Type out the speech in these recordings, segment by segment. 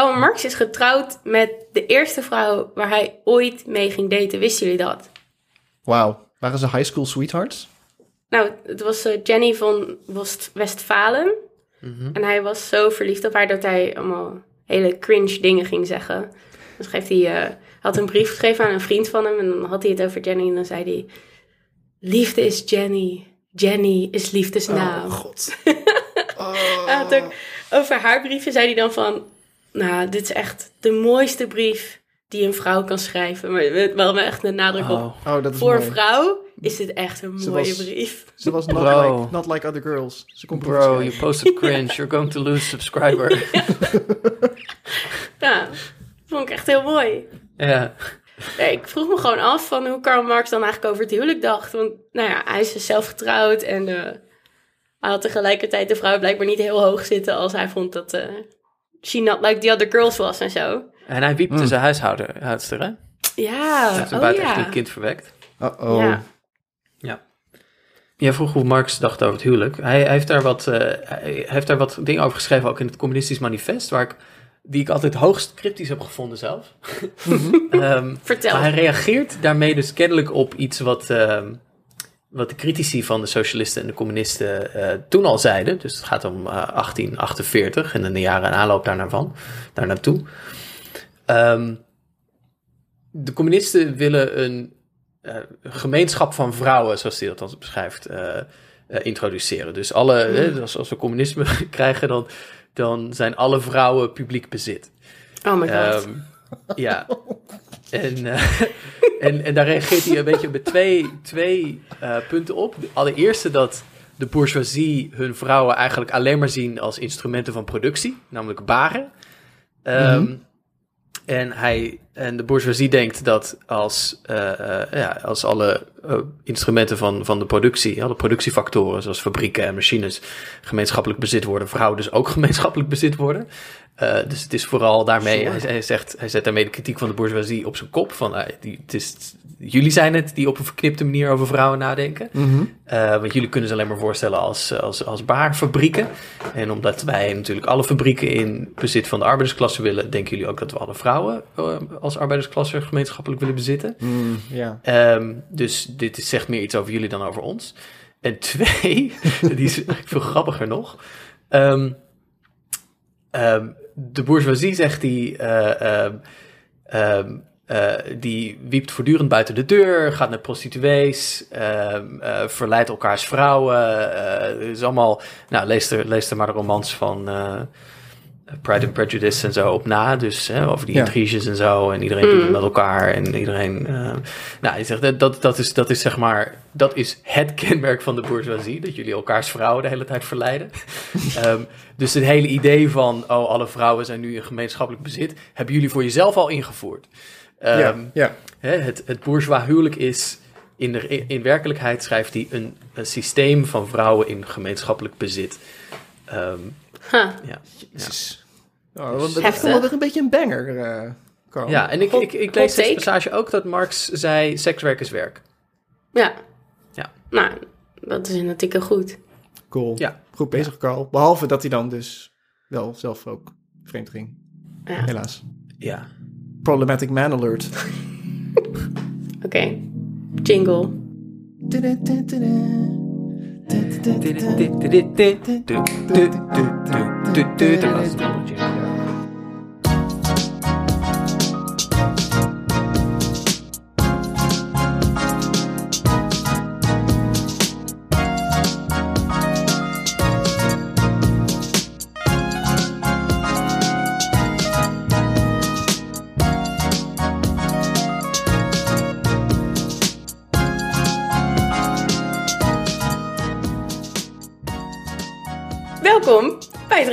Karl Marx is getrouwd met de eerste vrouw waar hij ooit mee ging daten. Wisten jullie dat? Wauw. Waren ze high school sweethearts? Nou, het was eh, Jenny van West- Westfalen. En hij was zo verliefd op haar dat hij allemaal hele cringe dingen ging zeggen. Dus schreef hij, eh, had een brief geschreven aan een vriend van hem. En dan had hij het over Jenny. En dan zei hij: Liefde is Jenny. Jenny is liefdesnaam. Oh, god. Ook, over haar brieven zei hij dan van... Nou, dit is echt de mooiste brief die een vrouw kan schrijven. Maar wel met echt een nadruk op. Oh. Oh, dat is Voor een mooi. vrouw is dit echt een Ze mooie was- brief. Ze was not Bro. like, not like other girls. Ze kon Bro, you posted cringe. You're going to lose subscriber. Ja, dat vond ik echt heel mooi. ja. Ja, ik vroeg me gewoon af van hoe Karl Marx dan eigenlijk over het huwelijk dacht. Want nou ja, hij is dus zelf getrouwd en eh, hij had tegelijkertijd de vrouw blijkbaar niet heel hoog zitten als hij vond dat eh she not like the other girls was en zo. En hij wiepte zijn huishoudster, hè? Ja, Hij heeft een oh ja. kind verwekt. Uh-oh. Ja. Ja. Jij vroeg hoe Marx dacht over het huwelijk. Hij, hij heeft daar wat, eh, hij heeft daar wat dingen over geschreven, ook in het Communistisch Manifest, waar ik, die ik altijd hoogst cryptisch heb gevonden zelf. Ehm, Vertel. maar hij reageert daarmee dus kennelijk op iets wat, ehm, wat de critici van de socialisten en de communisten eh, toen al zeiden. Dus het gaat om eh, 1848 en in de jaren in aanloop daarnaarvan, daar naartoe. Ehm, de communisten willen een eh, gemeenschap van vrouwen, zoals hij dat dan beschrijft, eh, eh, introduceren. Dus alle, hè, als, als we communisme krijgen, dan, dan zijn alle vrouwen publiek bezit. Oh my god. Ehm, ja. En, eh, en, en daar reageert hij een beetje met twee, twee eh, punten op. De allereerste dat de bourgeoisie hun vrouwen eigenlijk alleen maar zien als instrumenten van productie, namelijk baren. Ehm, En, hij, en de bourgeoisie denkt dat als, eh, eh, ja, als alle eh, instrumenten van, van de productie, alle productiefactoren zoals fabrieken en machines gemeenschappelijk bezit worden, vrouwen dus ook gemeenschappelijk bezit worden. Dus het is vooral daarmee, hij, hij zegt, hij zet daarmee de kritiek van de bourgeoisie op zijn kop. Van, die, het is, jullie zijn het die op een verknipte manier over vrouwen nadenken. Mhm. Eh, want jullie kunnen ze alleen maar voorstellen als, als, als baarfabrieken. En omdat wij natuurlijk alle fabrieken in bezit van de arbeidersklasse willen, denken jullie ook dat we alle vrouwen eh, als arbeidersklasse gemeenschappelijk willen bezitten. Mm, ja. Ehm, dus dit is, zegt meer iets over jullie dan over ons. En twee, die is eigenlijk veel grappiger nog. Ehm, ehm, de bourgeoisie zegt die, eh, eh, die wiept voortdurend buiten de deur, gaat naar prostituees, ehm, eh, verleidt elkaars vrouwen. eh, Het is allemaal, nou, lees er, lees er maar de romans van eh, Pride and Prejudice en zo op na. Dus hè, over die Ja. intriges en zo. En iedereen doet het met elkaar. En iedereen. eh, nou, je zegt dat, dat, dat, is, dat is zeg maar. Dat is het kenmerk van de bourgeoisie. Dat jullie elkaars vrouwen de hele tijd verleiden. Ehm, dus het hele idee van. Oh, alle vrouwen zijn nu in gemeenschappelijk bezit. Hebben jullie voor jezelf al ingevoerd. Ehm, ja, ja. hè, het, het bourgeois huwelijk is. In, de, in werkelijkheid schrijft hij een, een systeem van vrouwen in gemeenschappelijk bezit. Ehm, Huh. ja. ja. Jezus. Oh, dat weer een beetje een banger, eh Carl. Ja, en ik, ik, ik Hot lees deze passage ook dat Marx zei: sekswerk is werk. Ja. Ja. Nou, dat is natuurlijk heel goed. Cool. Ja. Goed bezig, Carl. Behalve dat hij dan dus wel zelf ook vreemd ging. Ja. Helaas. Ja. Problematic man alert. okay. Jingle.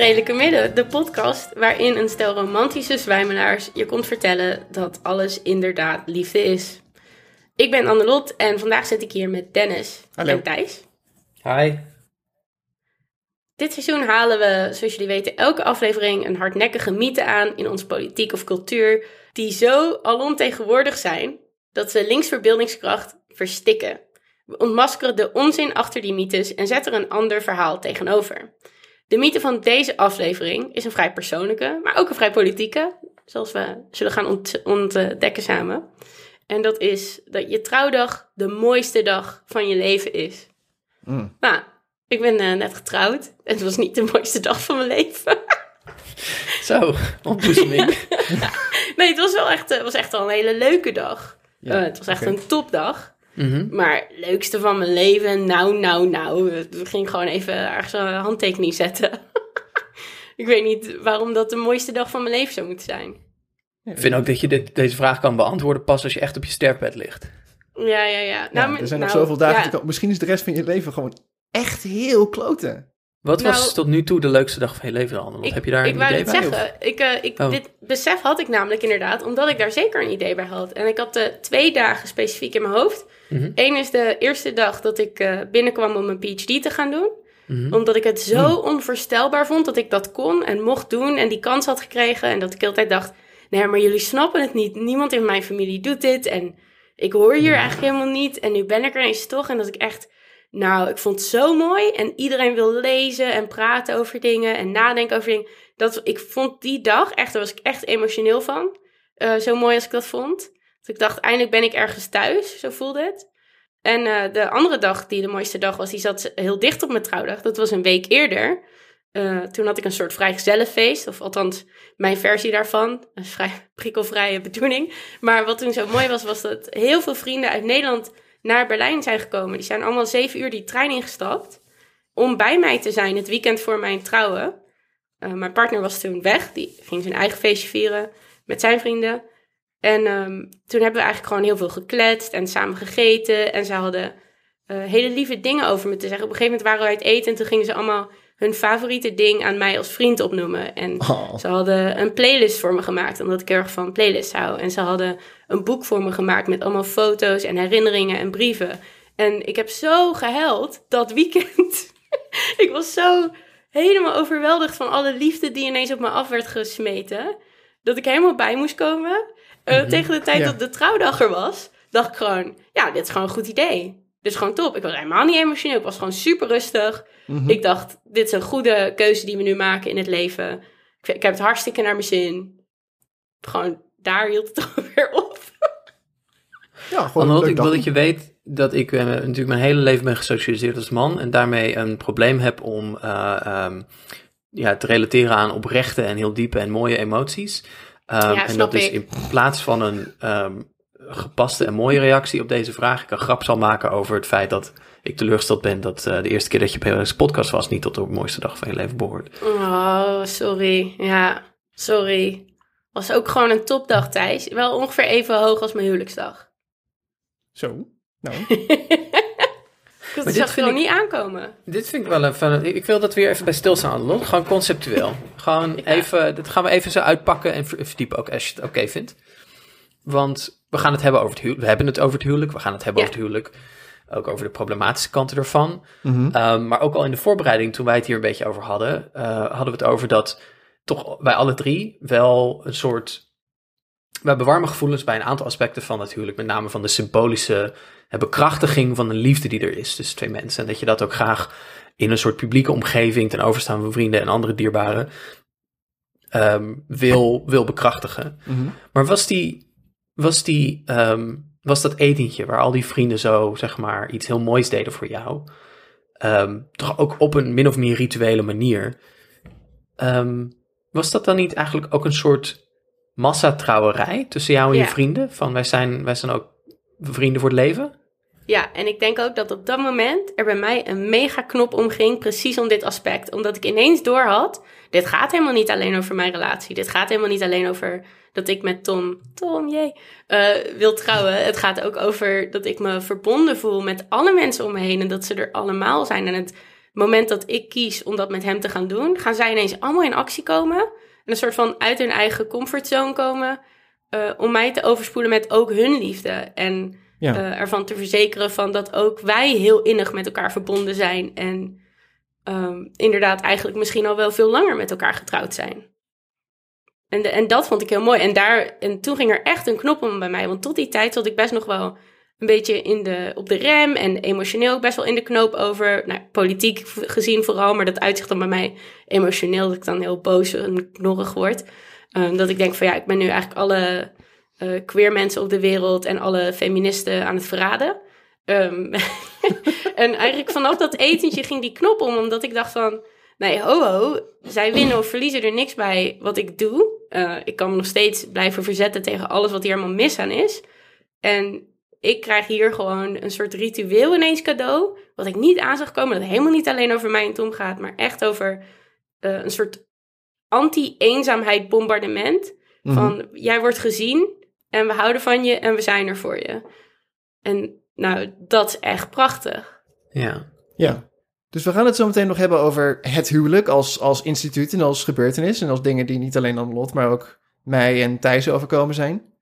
Redelijke Midden, de podcast waarin een stel romantische zwijmelaars je komt vertellen dat alles inderdaad liefde is. Ik ben Annelot en vandaag zit ik hier met Dennis Hallo. en Thijs. Hi. Dit seizoen halen we, zoals jullie weten, elke aflevering een hardnekkige mythe aan in onze politiek of cultuur, die zo alomtegenwoordig zijn dat ze links verbeeldingskracht verstikken. We ontmaskeren de onzin achter die mythes en zetten er een ander verhaal tegenover. De mythe van deze aflevering is een vrij persoonlijke, maar ook een vrij politieke, zoals we zullen gaan ont- ontdekken samen. En dat is dat je trouwdag de mooiste dag van je leven is. Mm. Nou, ik ben eh, net getrouwd en het was niet de mooiste dag van mijn leven. Zo, ontboezeming. nee, het was wel echt, het was echt al een hele leuke dag. Ja, Eh, het was echt een topdag. Mhm. Maar leukste van mijn leven, nou, nou, nou. We gingen gewoon even ergens een handtekening zetten. ik weet niet waarom dat de mooiste dag van mijn leven zou moeten zijn. Ik vind ook dat je dit, deze vraag kan beantwoorden pas als je echt op je sterfbed ligt. Ja, ja, ja. Ja, maar- er zijn nog nou, zoveel dagen. ja. Misschien is de rest van je leven gewoon echt heel kloten. Wat was Nou- tot nu toe de leukste dag van je leven dan? Ik, heb je daar ik een idee bij? zeggen. Ik, eh, ik, Oh. Dit besef had ik namelijk inderdaad, omdat ik daar zeker een idee bij had. En ik had eh, twee dagen specifiek in mijn hoofd. Mhm. Eén is de eerste dag dat ik eh, binnenkwam om mijn PhD te gaan doen. Mhm. Omdat ik het zo onvoorstelbaar vond dat ik dat kon en mocht doen en die kans had gekregen. En dat ik de hele tijd dacht, nee, maar jullie snappen het niet. Niemand in mijn familie doet dit en ik hoor hier eigenlijk helemaal niet. En nu ben ik er ineens toch. En dat ik echt, nou, ik vond het zo mooi. En iedereen wil lezen en praten over dingen en nadenken over dingen. Dat, ik vond die dag, echt, daar was ik echt emotioneel van. Eh, zo mooi als ik dat vond. Dat ik dacht, eindelijk ben ik ergens thuis. Zo voelde het. En eh, de andere dag, die de mooiste dag was, die zat heel dicht op mijn trouwdag. Dat was een week eerder. Eh, toen had ik een soort vrijgezellenfeest, of althans mijn versie daarvan. Een vrij prikkelvrije bedoeling. Maar wat toen zo mooi was, was dat heel veel vrienden uit Nederland naar Berlijn zijn gekomen. Die zijn allemaal zeven uur die trein ingestapt om bij mij te zijn het weekend voor mijn trouwen. Eh, mijn partner was toen weg, die ging zijn eigen feestje vieren met zijn vrienden. En ehm, toen hebben we eigenlijk gewoon heel veel gekletst en samen gegeten. En ze hadden eh, hele lieve dingen over me te zeggen. Op een gegeven moment waren we uit eten en toen gingen ze allemaal hun favoriete ding aan mij als vriend opnoemen. En Oh. ze hadden een playlist voor me gemaakt, omdat ik erg van playlists hou. En ze hadden een boek voor me gemaakt met allemaal foto's en herinneringen en brieven. En ik heb zo gehuild dat weekend. ik was zo helemaal overweldigd van alle liefde die ineens op me af werd gesmeten. Dat ik helemaal bij moest komen. Eh, Tegen de tijd Ja. dat de trouwdag er was, dacht ik gewoon, ja, dit is gewoon een goed idee. Dit is gewoon top. Ik was helemaal niet emotioneel. Ik was gewoon super rustig. Mhm. Ik dacht, dit is een goede keuze die we nu maken in het leven. Ik, ik heb het hartstikke naar mijn zin. Gewoon, daar hield het toch weer op. Ja, gewoon ik wil dat je weet dat ik eh, natuurlijk mijn hele leven ben gesocialiseerd als man en daarmee een probleem heb om eh, ehm, ja, te relateren aan oprechte en heel diepe en mooie emoties. Ehm, Ja, en dat dus ik. in plaats van een ehm, gepaste en mooie reactie op deze vraag, ik een grap zal maken over het feit dat ik teleurgesteld ben dat eh, de eerste keer dat je bij deze podcast was niet tot de mooiste dag van je leven behoort. Oh, sorry. Ja, sorry. Was ook gewoon een topdag, Thijs. Wel ongeveer even hoog als mijn huwelijksdag. Zo. Nou, Ik dit zag gewoon ik- niet aankomen. Dit vind ik wel even. Ik wil dat we weer even bij stilstaan, Lon. Gewoon conceptueel. Gewoon Ja. even. Dat gaan we even zo uitpakken en ver- verdiepen ook als je het oké vindt. Want we gaan het hebben over het huwelijk. We hebben het over het huwelijk. We gaan het hebben Ja. over het huwelijk. Ook over de problematische kanten ervan. mhm. Ehm, maar ook al in de voorbereiding, toen wij het hier een beetje over hadden, eh, hadden we het over dat toch wij alle drie wel een soort. We hebben warme gevoelens bij een aantal aspecten van het huwelijk. Met name van de symbolische eh, bekrachtiging van de liefde die er is tussen twee mensen. En dat je dat ook graag in een soort publieke omgeving ten overstaan van vrienden en andere dierbaren ehm, wil, wil bekrachtigen. Mhm. Maar was die, was die, ehm, was dat etentje waar al die vrienden zo, zeg maar, iets heel moois deden voor jou, ehm, toch ook op een min of meer rituele manier, was dat dan niet eigenlijk ook een soort massatrouwerij tussen jou en Ja. je vrienden? Van wij zijn, wij zijn ook vrienden voor het leven? Ja, en ik denk ook dat op dat moment er bij mij een mega knop omging, precies om dit aspect. Omdat ik ineens door had, dit gaat helemaal niet alleen over mijn relatie. Dit gaat helemaal niet alleen over dat ik met Tom, Tom, jee, eh, wil trouwen. Het gaat ook over dat ik me verbonden voel met alle mensen om me heen en dat ze er allemaal zijn. En het moment dat ik kies om dat met hem te gaan doen, gaan zij ineens allemaal in actie komen. En een soort van uit hun eigen comfortzone komen. eh, om mij te overspoelen met ook hun liefde. En Ja. eh, ervan te verzekeren van dat ook wij heel innig met elkaar verbonden zijn. En ehm, inderdaad eigenlijk misschien al wel veel langer met elkaar getrouwd zijn. En, de, en dat vond ik heel mooi. En, daar, en toen ging er echt een knop om bij mij. Want tot die tijd zat ik best nog wel een beetje in de, op de rem en emotioneel ook best wel in de knoop over, nou, politiek gezien vooral, maar dat uitzicht dan bij mij emotioneel, dat ik dan heel boos en knorrig word. Um, dat ik denk van ja, ik ben nu eigenlijk alle uh, queer mensen op de wereld en alle feministen aan het verraden. Um, en eigenlijk vanaf dat etentje ging die knop om, omdat ik dacht van, nee, ho ho, zij winnen of verliezen er niks bij wat ik doe. Uh, ik kan me nog steeds blijven verzetten tegen alles wat hier helemaal mis aan is. En ik krijg hier gewoon een soort ritueel ineens cadeau, wat ik niet aan zag komen, dat helemaal niet alleen over mij en Tom gaat, maar echt over uh, een soort anti-eenzaamheid bombardement. Mhm. Van, jij wordt gezien en we houden van je en we zijn er voor je. En nou, dat is echt prachtig. Ja. Ja. Dus we gaan het zo meteen nog hebben over het huwelijk als, als instituut en als gebeurtenis. En als dingen die niet alleen aan Lot, maar ook mij en Thijs overkomen zijn.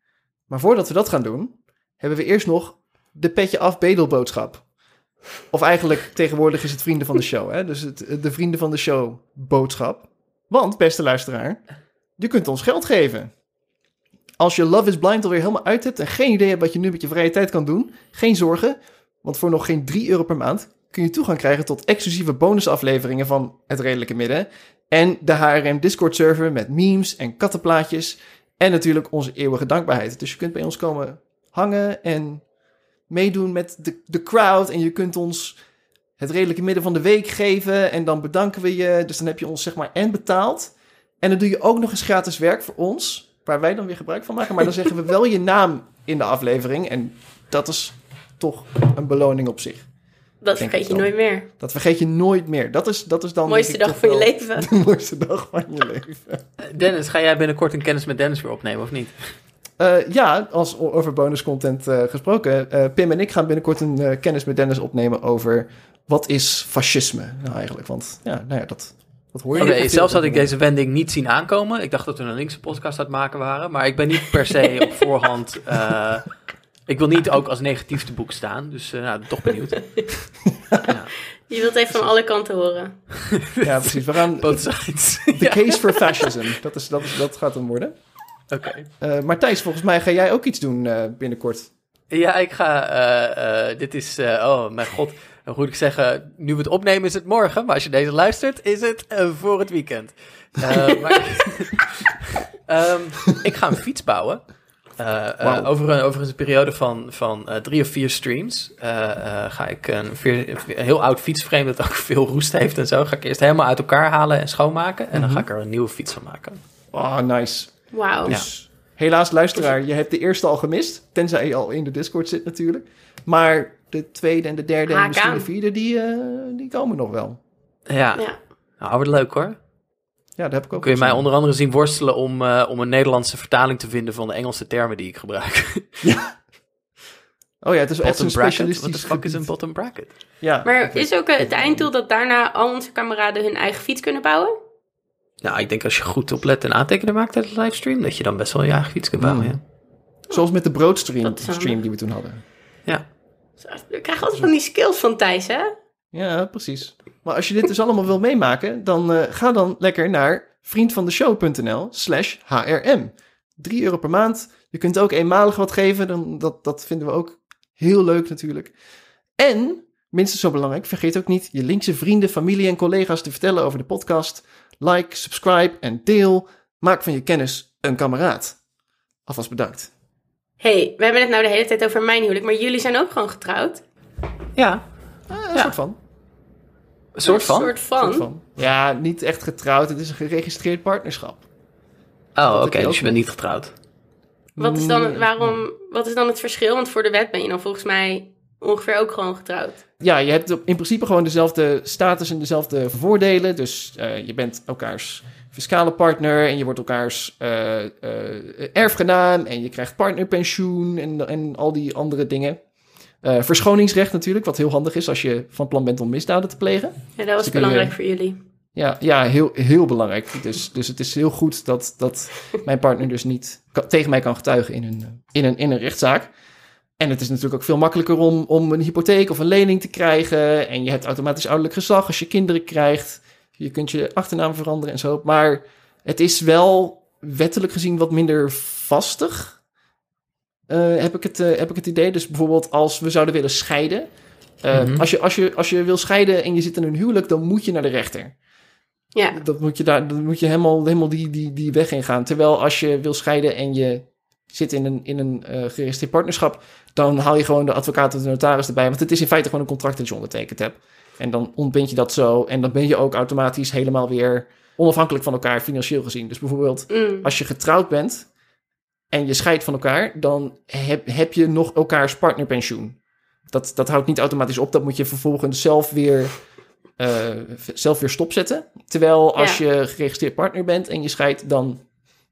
Maar voordat we dat gaan doen, hebben we eerst nog de petje af bedelboodschap. Of eigenlijk tegenwoordig is het vrienden van de show. Hè? Dus het, de vrienden van de show boodschap. Want, beste luisteraar, je kunt ons geld geven. Als je Love is Blind alweer helemaal uit hebt en geen idee hebt wat je nu met je vrije tijd kan doen, geen zorgen. Want voor nog geen 3 euro per maand kun je toegang krijgen tot exclusieve bonusafleveringen van Het Redelijke Midden. En de HRM Discord server met memes en kattenplaatjes. En natuurlijk onze eeuwige dankbaarheid. Dus je kunt bij ons komen hangen en meedoen met de, de crowd. En je kunt ons het redelijke midden van de week geven. En dan bedanken we je. Dus dan heb je ons zeg maar en betaald. En dan doe je ook nog eens gratis werk voor ons. Waar wij dan weer gebruik van maken. Maar dan zeggen we wel je naam in de aflevering. En dat is toch een beloning op zich. Dat vergeet je nooit meer. Dat vergeet je nooit meer. Dat is, dat is dan. De mooiste dag van je leven. De mooiste dag van je leven. Dennis, ga jij binnenkort een kennis met Dennis weer opnemen of niet? Uh, ja, als over bonuscontent uh, gesproken. Uh, Pim en ik gaan binnenkort een kennis met Dennis opnemen over wat is fascisme nou eigenlijk. Want ja, nou ja, dat, dat hoor je. Okay, zelfs had ik deze wending niet zien aankomen. Ik dacht dat we een linkse podcast aan het maken waren. Maar ik ben niet per se op voorhand... ik wil niet ook als negatief te boek staan. Dus nou, toch benieuwd. ja. Je wilt even van alle kanten horen. ja, precies. We gaan... Both sides. The case for fascism. Dat, is, dat, is, dat gaat hem worden. Oké. Okay. Uh, maar Thijs, volgens mij ga jij ook iets doen uh, binnenkort. Ja, ik ga. Uh, dit is. oh, mijn god. Dan moet ik zeggen. Nu we het opnemen, is het morgen. Maar als je deze luistert, is het voor het weekend. maar, um, ik ga een fiets bouwen. Wow. over, een, over een periode van, van drie of vier streams ga ik een, veer, een, heel oud fietsframe dat ook veel roest heeft en zo. Ga ik eerst helemaal uit elkaar halen en schoonmaken. En dan ga ik er een nieuwe fiets van maken. Oh, nice. Wauw. Dus helaas, luisteraar, je hebt de eerste al gemist. Tenzij je al in de Discord zit natuurlijk. Maar de tweede en de derde en misschien de vierde, die, uh, die komen nog wel. Ja. ja. Nou, wordt leuk hoor. Ja, dat heb ik ook. Kun je mij onder andere zien worstelen om, uh, om een Nederlandse vertaling te vinden van de Engelse termen die ik gebruik. Ja. Oh ja, het is echt een specialistisch... The fuck is een bottom bracket? Ja. Maar is ook het einddoel dat daarna al onze kameraden hun eigen fiets kunnen bouwen? Nou, ik denk als je goed oplet en aantekenen maakt uit de livestream, dat je dan best wel je eigen fiets kunt bouwen. Ja. Zoals met de broodstream stream die we toen hadden. Ja. We krijgen altijd van die skills van Thijs, hè? Ja, precies. Maar als je dit dus allemaal wil meemaken, dan uh, ga dan lekker naar vriendvandeshow.nl slash hrm. 3 euro per maand. Je kunt ook eenmalig wat geven, dan, dat, dat vinden we ook heel leuk natuurlijk. En, minstens zo belangrijk, vergeet ook niet je linkse vrienden, familie en collega's te vertellen over de podcast. Like, subscribe en deel. Maak van je kennis een kameraad. Alvast bedankt. hey, we hebben het nou de hele tijd over mijn huwelijk, maar jullie zijn ook gewoon getrouwd? Ja. Ah, een soort van. Een soort van? Een soort van. soort van. Ja, niet echt getrouwd. Het is een geregistreerd partnerschap. Oh, oké. Okay, dus je bent niet getrouwd. Wat is, dan, waarom, wat is dan het verschil? Want voor de wet ben je dan volgens mij ongeveer ook gewoon getrouwd. Ja, je hebt in principe gewoon dezelfde status en dezelfde voordelen. Dus uh, je bent elkaars fiscale partner en je wordt elkaars uh, uh, erfgenaam en je krijgt partnerpensioen en, en al die andere dingen. verschoningsrecht natuurlijk, wat heel handig is als je van plan bent om misdaden te plegen. Ja, dat was dus belangrijk voor jullie. Ja, ja heel, heel belangrijk. Dus, dus het is heel goed dat, dat mijn partner dus niet tegen mij kan getuigen in een, in een, in een rechtszaak. En het is natuurlijk ook veel makkelijker om, om een hypotheek of een lening te krijgen. En je hebt automatisch ouderlijk gezag als je kinderen krijgt. Je kunt je achternaam veranderen en zo. Maar het is wel wettelijk gezien wat minder vastig. eh, heb, ik het, eh, heb ik het idee. Dus bijvoorbeeld als we zouden willen scheiden. Eh, Mhm. als, je, als, je, als je wil scheiden en je zit in een huwelijk, dan moet je naar de rechter. Ja, Dat moet je, daar, dan moet je helemaal, helemaal die, die, die weg in gaan. Terwijl als je wil scheiden en je zit in een, in een eh geregistreerd partnerschap, dan haal je gewoon de advocaat of de notaris erbij. Want het is in feite gewoon een contract dat je ondertekend hebt. En dan ontbind je dat zo. En dan ben je ook automatisch helemaal weer onafhankelijk van elkaar financieel gezien. Dus bijvoorbeeld mm, als je getrouwd bent en je scheidt van elkaar, dan heb, heb je nog elkaars partnerpensioen. Dat, dat houdt niet automatisch op. Dat moet je vervolgens zelf weer, eh, zelf weer stopzetten. Terwijl als je geregistreerd partner bent en je scheidt, dan,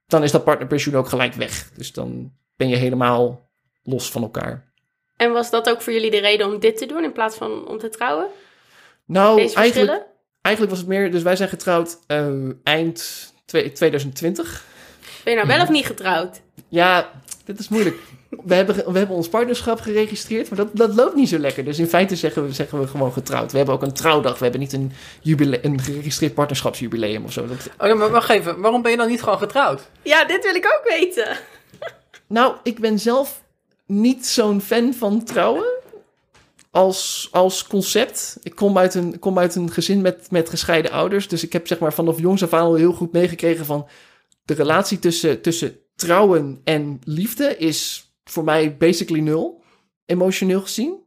dan is dat partnerpensioen ook gelijk weg. Dus dan ben je helemaal los van elkaar. En was dat ook voor jullie de reden om dit te doen in plaats van om te trouwen? Nou, Deze eigenlijk, eigenlijk was het meer... Dus wij zijn getrouwd eh, eind twee- 2020. Ben je nou wel of niet getrouwd? Ja, dit is moeilijk. We hebben, we hebben ons partnerschap geregistreerd, maar dat, dat loopt niet zo lekker. Dus in feite zeggen we, zeggen we gewoon getrouwd. We hebben ook een trouwdag. We hebben niet een, jubile, een geregistreerd partnerschapsjubileum of zo. Dat, Oh, maar wacht even, waarom ben je dan niet gewoon getrouwd? Ja, dit wil ik ook weten. nou, ik ben zelf niet zo'n fan van trouwen als, als concept. Ik kom uit een, kom uit een gezin met, met gescheiden ouders. Dus ik heb zeg maar vanaf jongs af aan al heel goed meegekregen van... de relatie tussen, tussen trouwen en liefde is voor mij basically nul, emotioneel gezien.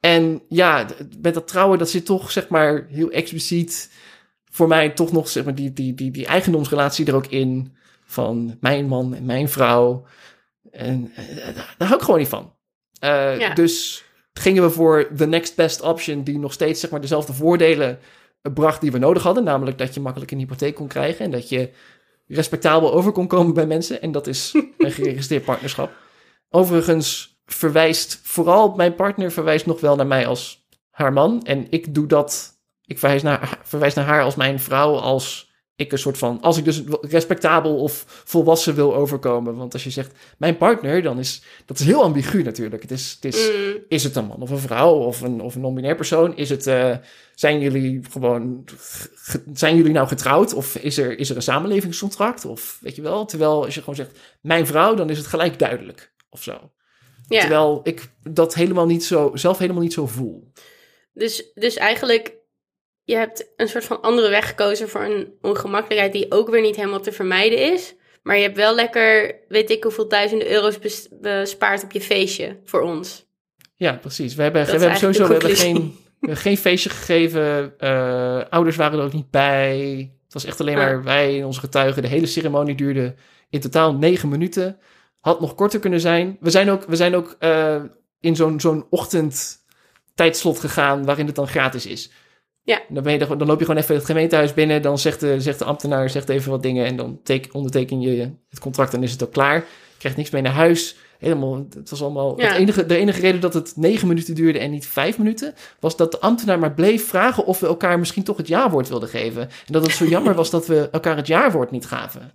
En ja, met dat trouwen, dat zit toch zeg maar heel expliciet voor mij toch nog zeg maar die, die, die, die eigendomsrelatie er ook in van mijn man en mijn vrouw. En eh, daar hou ik gewoon niet van. Eh, Ja. Dus gingen we voor the next best option, die nog steeds zeg maar dezelfde voordelen eh, bracht die we nodig hadden. Namelijk dat je makkelijk een hypotheek kon krijgen en dat je respectabel over kon komen bij mensen. En dat is een geregistreerd partnerschap. Overigens verwijst vooral mijn partner verwijst nog wel naar mij als haar man. En ik doe dat. Ik verwijs naar, verwijs naar haar als mijn vrouw. Als ik een soort van. Als ik dus respectabel of volwassen wil overkomen. Want als je zegt mijn partner, dan is dat is heel ambigu natuurlijk. Het is, het is, Mm, is het een man of een vrouw of een, of een non-binair persoon? Is het, eh, zijn jullie gewoon, ge- zijn jullie nou getrouwd? Of is er, is er een samenlevingscontract? Of weet je wel? Terwijl als je gewoon zegt, mijn vrouw, dan is het gelijk duidelijk of zo. ja, Terwijl ik dat helemaal niet zo, zelf helemaal niet zo voel. dus, dus eigenlijk, je hebt een soort van andere weg gekozen voor een ongemakkelijkheid die ook weer niet helemaal te vermijden is. Maar je hebt wel lekker, weet ik hoeveel duizenden euro's bes- bespaard op je feestje voor ons. Ja, precies. We hebben, Dat we hebben sowieso we hebben geen, geen feestje gegeven. Eh, ouders waren er ook niet bij. Het was echt alleen maar wij en onze getuigen. De hele ceremonie duurde in totaal negen minuten. Had nog korter kunnen zijn. We zijn ook, we zijn ook eh, in zo'n zo'n ochtend tijdslot gegaan waarin het dan gratis is. Ja. Dan, ben je dan loop je gewoon even het gemeentehuis binnen. Dan zegt de, zegt de ambtenaar zegt even wat dingen. En dan teken, onderteken je het contract en is het ook klaar. Je krijgt niks mee naar huis. Helemaal, het was allemaal... Ja. Het enige, de enige reden dat het negen minuten duurde en niet vijf minuten... was dat de ambtenaar maar bleef vragen of we elkaar misschien toch het jaarwoord wilden geven. En dat het zo jammer was dat we elkaar het jaarwoord niet gaven.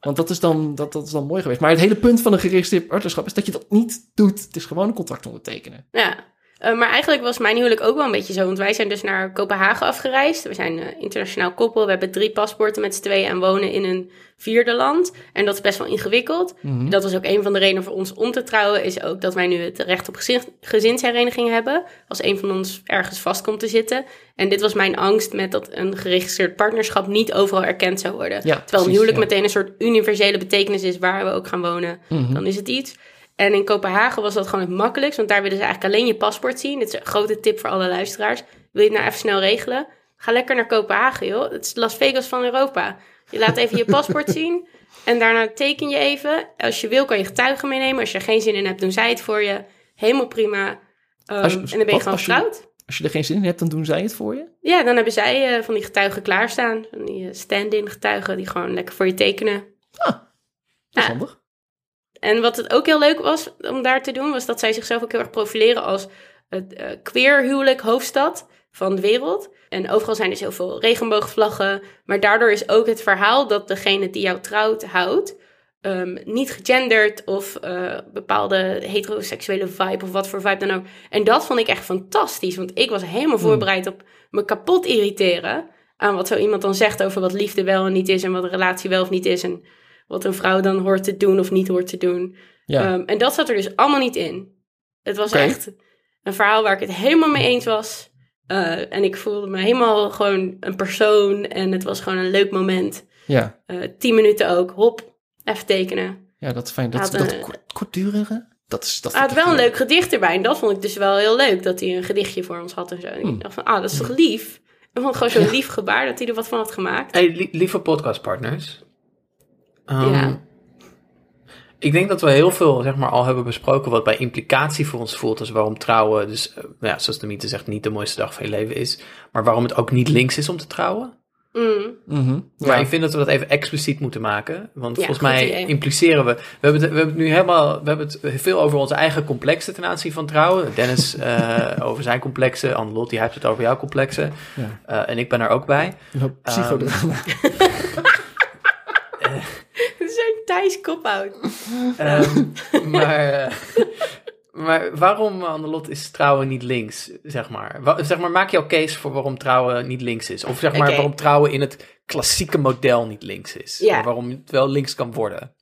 Want dat is, dan, dat, dat is dan mooi geweest. Maar het hele punt van een geregistreerd partnerschap is dat je dat niet doet. Het is gewoon een contract ondertekenen. Ja, Eh, maar eigenlijk was mijn huwelijk ook wel een beetje zo. Want wij zijn dus naar Kopenhagen afgereisd. We zijn een internationaal koppel. We hebben drie paspoorten met z'n tweeën en wonen in een vierde land. En dat is best wel ingewikkeld. Mhm. Dat was ook een van de redenen voor ons om te trouwen. Is ook dat wij nu het recht op gezin, gezinshereniging hebben. Als een van ons ergens vast komt te zitten. En dit was mijn angst met dat een geregistreerd partnerschap niet overal erkend zou worden. Ja, Terwijl een huwelijk ja. meteen een soort universele betekenis is waar we ook gaan wonen. Mhm. Dan is het iets. En in Kopenhagen was dat gewoon het makkelijkst, want daar willen ze eigenlijk alleen je paspoort zien. Dit is een grote tip voor alle luisteraars. Wil je het nou even snel regelen? Ga lekker naar Kopenhagen, joh. Het is Las Vegas van Europa. Je laat even je paspoort zien en daarna teken je even. Als je wil kan je getuigen meenemen. Als je er geen zin in hebt, doen zij het voor je. Helemaal prima. Ehm, Als je- en dan ben je wat gewoon getrouwd. Als je er geen zin in hebt, dan doen zij het voor je. Ja, dan hebben zij eh, van die getuigen klaarstaan. Van die eh, stand-in getuigen die gewoon lekker voor je tekenen. Dat is Ja. handig. En wat het ook heel leuk was om daar te doen, was dat zij zichzelf ook heel erg profileren als het eh, queer huwelijk hoofdstad van de wereld. En overal zijn dus heel veel regenboogvlaggen. Maar daardoor is ook het verhaal dat degene die jou trouwt houdt, ehm, niet gegenderd of eh, bepaalde heteroseksuele vibe of wat voor vibe dan ook. En dat vond ik echt fantastisch, want ik was helemaal voorbereid op me kapot irriteren aan wat zo iemand dan zegt over wat liefde wel en niet is en wat een relatie wel of niet is. En wat een vrouw dan hoort te doen of niet hoort te doen. Ja. Ehm, en dat zat er dus allemaal niet in. Het was echt een verhaal waar ik het helemaal mee eens was. Eh, en ik voelde me helemaal gewoon een persoon. En het was gewoon een leuk moment. ja. Eh, tien minuten ook. Hop, even tekenen. Ja, dat is fijn. Dat, dat een- kort, kortdurige, dat is... Dat Hij had wel een leuk gedicht erbij. En dat vond ik dus wel heel leuk. Dat hij een gedichtje voor ons had en zo. En Hmm. ik dacht van, ah, dat is toch lief? Ik vond het gewoon zo'n lief gebaar dat hij er wat van had gemaakt. Hey, li- lieve podcastpartners. Ehm, Ja. Ik denk dat we heel veel zeg maar, al hebben besproken wat bij implicatie voor ons voelt. als waarom trouwen, dus eh, nou ja, zoals de mythe zegt, niet de mooiste dag van je leven is. Maar waarom het ook niet links is om te trouwen. Mm. Mhm. Maar Ja. ik vind dat we dat even expliciet moeten maken. Want Ja, volgens mij idee. impliceren we. We hebben, het, we hebben het nu helemaal. We hebben het veel over onze eigen complexen ten aanzien van trouwen. Dennis eh, over zijn complexen. Anne-Lot, die heeft het over jouw complexen. Ja. Eh, en ik ben er ook bij. Een hoop psychodrama. Zo'n Thijs kophout. Ehm, maar, eh, maar waarom, Annelot, is trouwen niet links, zeg maar? Zeg maar, maak jouw case voor waarom trouwen niet links is. Of zeg maar, waarom trouwen in het klassieke model niet links is. Ja. Maar waarom het wel links kan worden.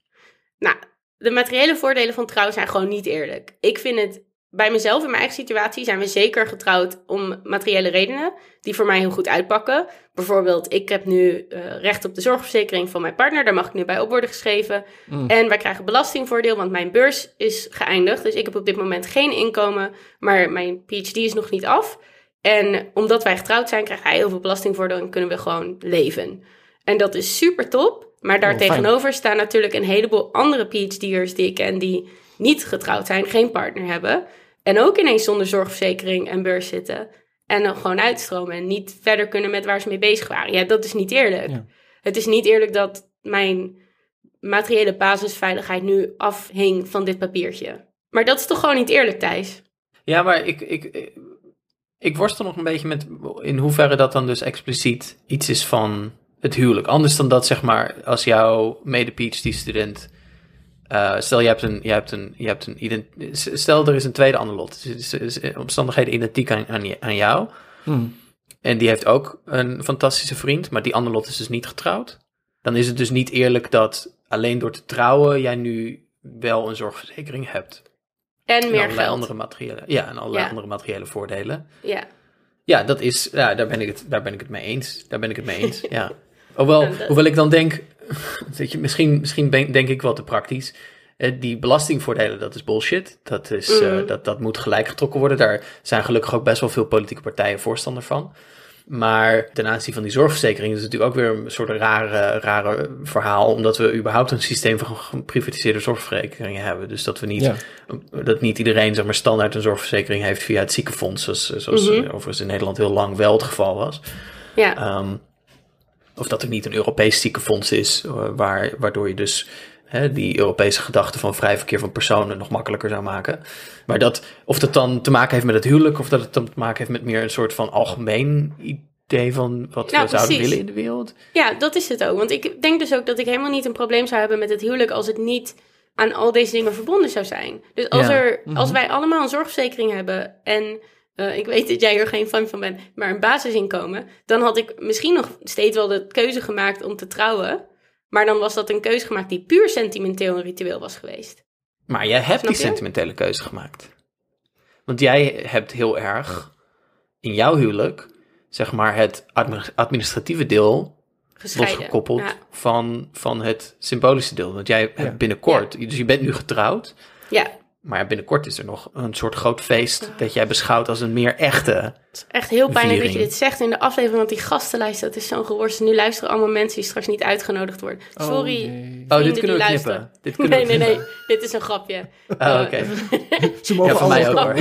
Nou, de materiële voordelen van trouw zijn gewoon niet eerlijk. Ik vind het, bij mezelf in mijn eigen situatie zijn we zeker getrouwd om materiële redenen. Die voor mij heel goed uitpakken. Bijvoorbeeld, ik heb nu eh, recht op de zorgverzekering van mijn partner. Daar mag ik nu bij op worden geschreven. Mm. En wij krijgen belastingvoordeel, want mijn beurs is geëindigd. Dus ik heb op dit moment geen inkomen, maar mijn PhD is nog niet af. En omdat wij getrouwd zijn, krijgt hij heel veel belastingvoordeel en kunnen we gewoon leven. En dat is super top. Maar Oh, daartegenover staan natuurlijk een heleboel andere PhD'ers die ik ken die niet getrouwd zijn, geen partner hebben. En ook ineens zonder zorgverzekering en beurs zitten. En dan gewoon uitstromen en niet verder kunnen met waar ze mee bezig waren. Ja, dat is niet eerlijk. Ja. Het is niet eerlijk dat mijn materiële basisveiligheid nu afhing van dit papiertje. Maar dat is toch gewoon niet eerlijk, Thijs? Ja, maar ik, ik, ik, ik worstel nog een beetje met in hoeverre dat dan dus expliciet iets is van het huwelijk. Anders dan dat, zeg maar, als jouw mede-PhD-student... eh, stel, je hebt een, je hebt een, je hebt een ident- stel, er is een tweede Annelot. Dus het is, is omstandigheden identiek aan, aan, je- aan jou. Mm. En die heeft ook een fantastische vriend, maar die Annelot is dus niet getrouwd. Dan is het dus niet eerlijk dat alleen door te trouwen jij nu wel een zorgverzekering hebt. En En meer allerlei geld. andere materiële, ja, en allerlei Ja. andere materiële voordelen. Ja. Ja, dat is, ja, daar ben ik het, daar ben ik het mee eens. Daar ben ik het mee eens, ja. Hoewel, hoewel ik dan denk, weet je, misschien, misschien ben- denk ik wel te praktisch. Eh, Die belastingvoordelen, dat is bullshit. Dat, is, eh, Mhm. dat, dat moet gelijk getrokken worden. Daar zijn gelukkig ook best wel veel politieke partijen voorstander van. Maar ten aanzien van die zorgverzekering is het natuurlijk ook weer een soort rare, rare verhaal. Omdat we überhaupt een systeem van geprivatiseerde zorgverzekeringen hebben. Dus dat we niet Ja. dat niet iedereen zeg maar, standaard een zorgverzekering heeft via het ziekenfonds, zoals, zoals Mhm. overigens in Nederland heel lang wel het geval was. Ja. Ehm, of dat er niet een Europees ziekenfonds is, eh, waar, waardoor je dus hè, die Europese gedachte van vrij verkeer van personen nog makkelijker zou maken. Maar dat, of dat dan te maken heeft met het huwelijk, of dat het dan te maken heeft met meer een soort van algemeen idee van wat Nou, we zouden precies. willen in de wereld. Ja, dat is het ook. Want ik denk dus ook dat ik helemaal niet een probleem zou hebben met het huwelijk als het niet aan al deze dingen verbonden zou zijn. Dus als, Ja. er, Mhm. als wij allemaal een zorgverzekering hebben en eh, ik weet dat jij er geen fan van bent, maar een basisinkomen, dan had ik misschien nog steeds wel de keuze gemaakt om te trouwen. Maar dan was dat een keuze gemaakt die puur sentimenteel en ritueel was geweest. Maar jij hebt Snap die je? sentimentele keuze gemaakt. Want jij hebt heel erg in jouw huwelijk, zeg maar, het admi- administratieve deel Gescheiden. losgekoppeld Ja. van, van het symbolische deel. Want jij hebt binnenkort, dus je bent nu getrouwd, ja, maar binnenkort is er nog een soort groot feest dat jij beschouwt als een meer echte. het is echt heel pijnlijk dat je dit zegt in de aflevering, want die gastenlijst, dat is zo'n geworsten. Nu luisteren allemaal mensen die straks niet uitgenodigd worden. Oh, Sorry. Oh, dit kunnen we die knippen. luisteren. Dit kunnen Nee, we nee, nee. knippen. Dit is een grapje. Oh, oké. Eh, Ze mogen Ja, voor mij ook hoor.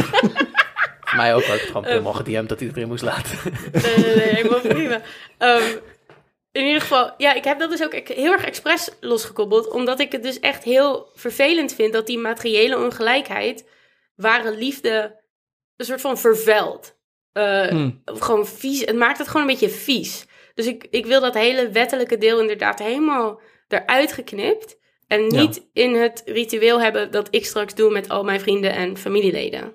voor mij ook, had ik Eh. gewoon helemaal gedM'd dat hij het erin moest laten. nee, nee, nee, helemaal prima. Ehm, in ieder geval, ja, ik heb dat dus ook heel erg expres losgekoppeld. Omdat ik het dus echt heel vervelend vind dat die materiële ongelijkheid ware liefde een soort van vervuilt. Eh, Hmm. Gewoon vies. Het maakt het gewoon een beetje vies. Dus ik, ik wil dat hele wettelijke deel inderdaad helemaal eruit geknipt. En Ja. niet in het ritueel hebben dat ik straks doe met al mijn vrienden en familieleden.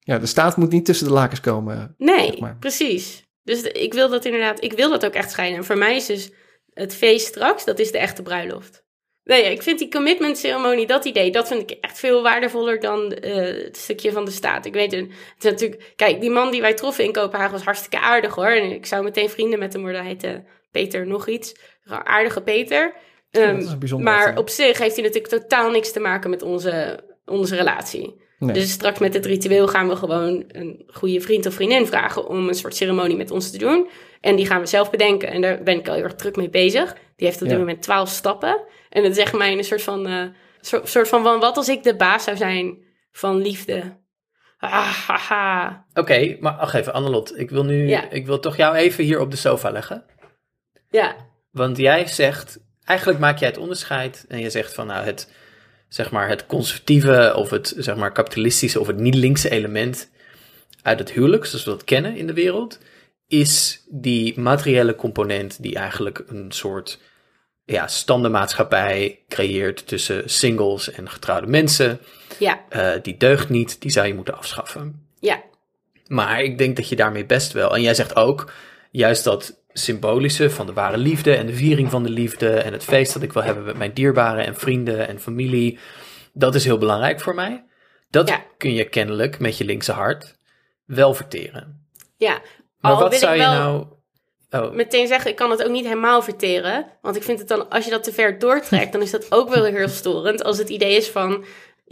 Ja, de staat moet niet tussen de lakens komen. Nee, Zeg maar. precies. Dus de- ik wil dat inderdaad, ik wil dat ook echt scheiden. En voor mij is dus het feest straks, dat is de echte bruiloft. Nee, ik vind die commitment ceremonie, dat idee, dat vind ik echt veel waardevoller dan eh, het stukje van de staat. Ik weet het, het is natuurlijk, kijk, die man die wij troffen in Kopenhagen was hartstikke aardig hoor. En ik zou meteen vrienden met hem worden. Hij heette Peter nog iets. Aardige Peter. dat Um, is een bijzonder maar op zich heeft hij natuurlijk totaal niks te maken met onze, onze relatie. Nee. Dus straks met het ritueel gaan we gewoon een goede vriend of vriendin vragen om een soort ceremonie met ons te doen. En die gaan we zelf bedenken. En daar ben ik al heel erg druk mee bezig. Die heeft op dit Ja. moment twaalf stappen. En het zegt mij een soort van, eh, soort, soort van, van, wat als ik de baas zou zijn van liefde? Ah, haha. Oké, maar wacht even, Annelot. Ik wil nu, Ja. ik wil toch jou even hier op de sofa leggen. Ja, Want jij zegt, eigenlijk maak jij het onderscheid en je zegt van nou het, zeg maar het conservatieve of het zeg maar kapitalistische of het niet-linkse element uit het huwelijk, zoals we dat kennen in de wereld, is die materiële component die eigenlijk een soort ja, standaardmaatschappij creëert tussen singles en getrouwde mensen. ja, Eh, die deugt niet, die zou je moeten afschaffen. ja. Maar ik denk dat je daarmee best wel. En jij zegt ook juist dat symbolische van de ware liefde en de viering van de liefde en het feest dat ik wil hebben met mijn dierbaren en vrienden en familie. Dat is heel belangrijk voor mij. Dat Ja. kun je kennelijk met je linkse hart wel verteren. ja. Maar Al wat wil zou je nou. Oh, meteen zeggen, ik kan het ook niet helemaal verteren. Want ik vind het dan, als je dat te ver doortrekt, dan is dat ook wel heel storend. Als het idee is van,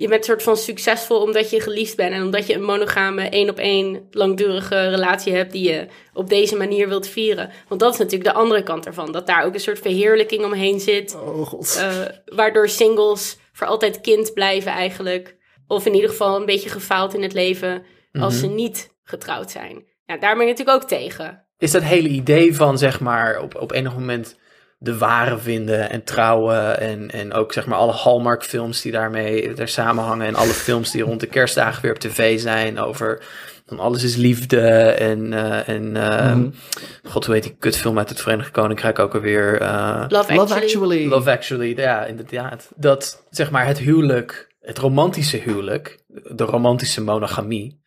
je bent soort van succesvol omdat je geliefd bent. En omdat je een monogame, één op één, langdurige relatie hebt die je op deze manier wilt vieren. Want dat is natuurlijk de andere kant ervan. Dat daar ook een soort verheerlijking omheen zit. Oh god. eh, waardoor singles voor altijd kind blijven eigenlijk. Of in ieder geval een beetje gefaald in het leven als Mhm. ze niet getrouwd zijn. Ja, daar ben ik natuurlijk ook tegen. is dat hele idee van zeg maar op, op enig moment de ware vinden en trouwen en, en ook zeg maar alle Hallmark films die daarmee daar samenhangen en alle films die rond de kerstdagen weer op tv zijn over dan alles is liefde en, eh, en eh, Mhm. god hoe heet die kutfilm uit het Verenigd Koninkrijk ook alweer eh, Love Actually. Love Actually. Love Actually, ja, inderdaad. Dat zeg maar het huwelijk, het romantische huwelijk, de romantische monogamie,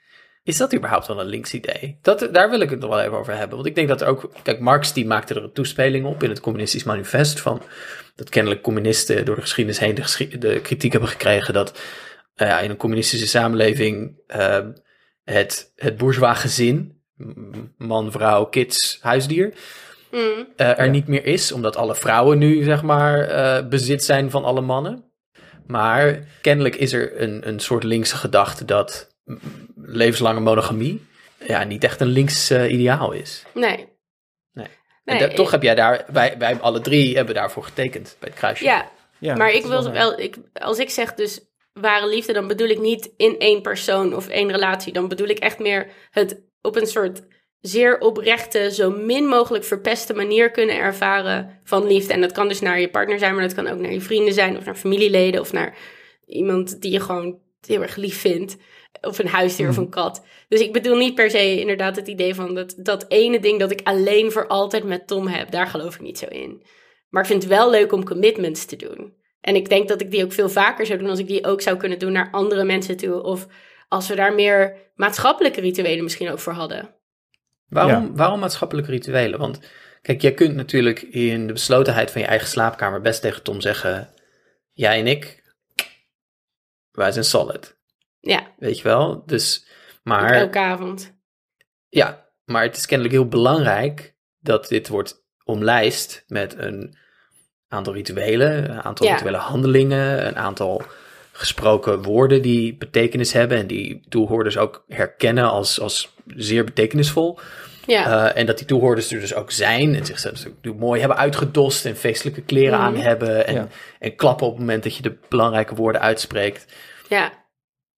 is dat überhaupt wel een links idee? Dat, daar wil ik het nog wel even over hebben. Want ik denk dat er ook, kijk, Marx die maakte er een toespeling op in het communistisch manifest van dat kennelijk communisten door de geschiedenis heen de, geschi- de kritiek hebben gekregen dat eh, ja, in een communistische samenleving eh, het, het bourgeois gezin, man, vrouw, kids, huisdier, Mm. eh, er Ja. niet meer is, omdat alle vrouwen nu, zeg maar, eh, bezit zijn van alle mannen. Maar kennelijk is er een, een soort linkse gedachte dat levenslange monogamie ja, niet echt een links eh, ideaal is. Nee. Nee. Nee, en toch heb jij daar, wij, wij alle drie hebben daarvoor getekend bij het kruisje. Ja, Ja, maar ik wil wel, ik, als ik zeg dus ware liefde, dan bedoel ik niet in één persoon of één relatie. Dan bedoel ik echt meer het op een soort zeer oprechte, zo min mogelijk verpeste manier kunnen ervaren van liefde. En dat kan dus naar je partner zijn, maar dat kan ook naar je vrienden zijn of naar familieleden of naar iemand die je gewoon heel erg lief vindt. Of een huisdier of een kat. Dus ik bedoel niet per se inderdaad het idee van dat, dat ene ding dat ik alleen voor altijd met Tom heb. Daar geloof ik niet zo in. Maar ik vind het wel leuk om commitments te doen. En ik denk dat ik die ook veel vaker zou doen als ik die ook zou kunnen doen naar andere mensen toe. Of als we daar meer maatschappelijke rituelen misschien ook voor hadden. Waarom, waarom maatschappelijke rituelen? Want kijk, jij kunt natuurlijk in de beslotenheid van je eigen slaapkamer best tegen Tom zeggen: Jij en ik, wij zijn solid. Ja, Weet je wel? Dus, maar. elke avond. Ja, maar het is kennelijk heel belangrijk dat dit wordt omlijst met een aantal rituelen, een aantal Ja. rituele handelingen, een aantal gesproken woorden die betekenis hebben en die toehoorders ook herkennen als, als zeer betekenisvol. Ja, Eh, en dat die toehoorders er dus ook zijn en zichzelf ook mooi hebben uitgedost en feestelijke kleren aan Mhm. hebben en, Ja. en klappen op het moment dat je de belangrijke woorden uitspreekt. ja.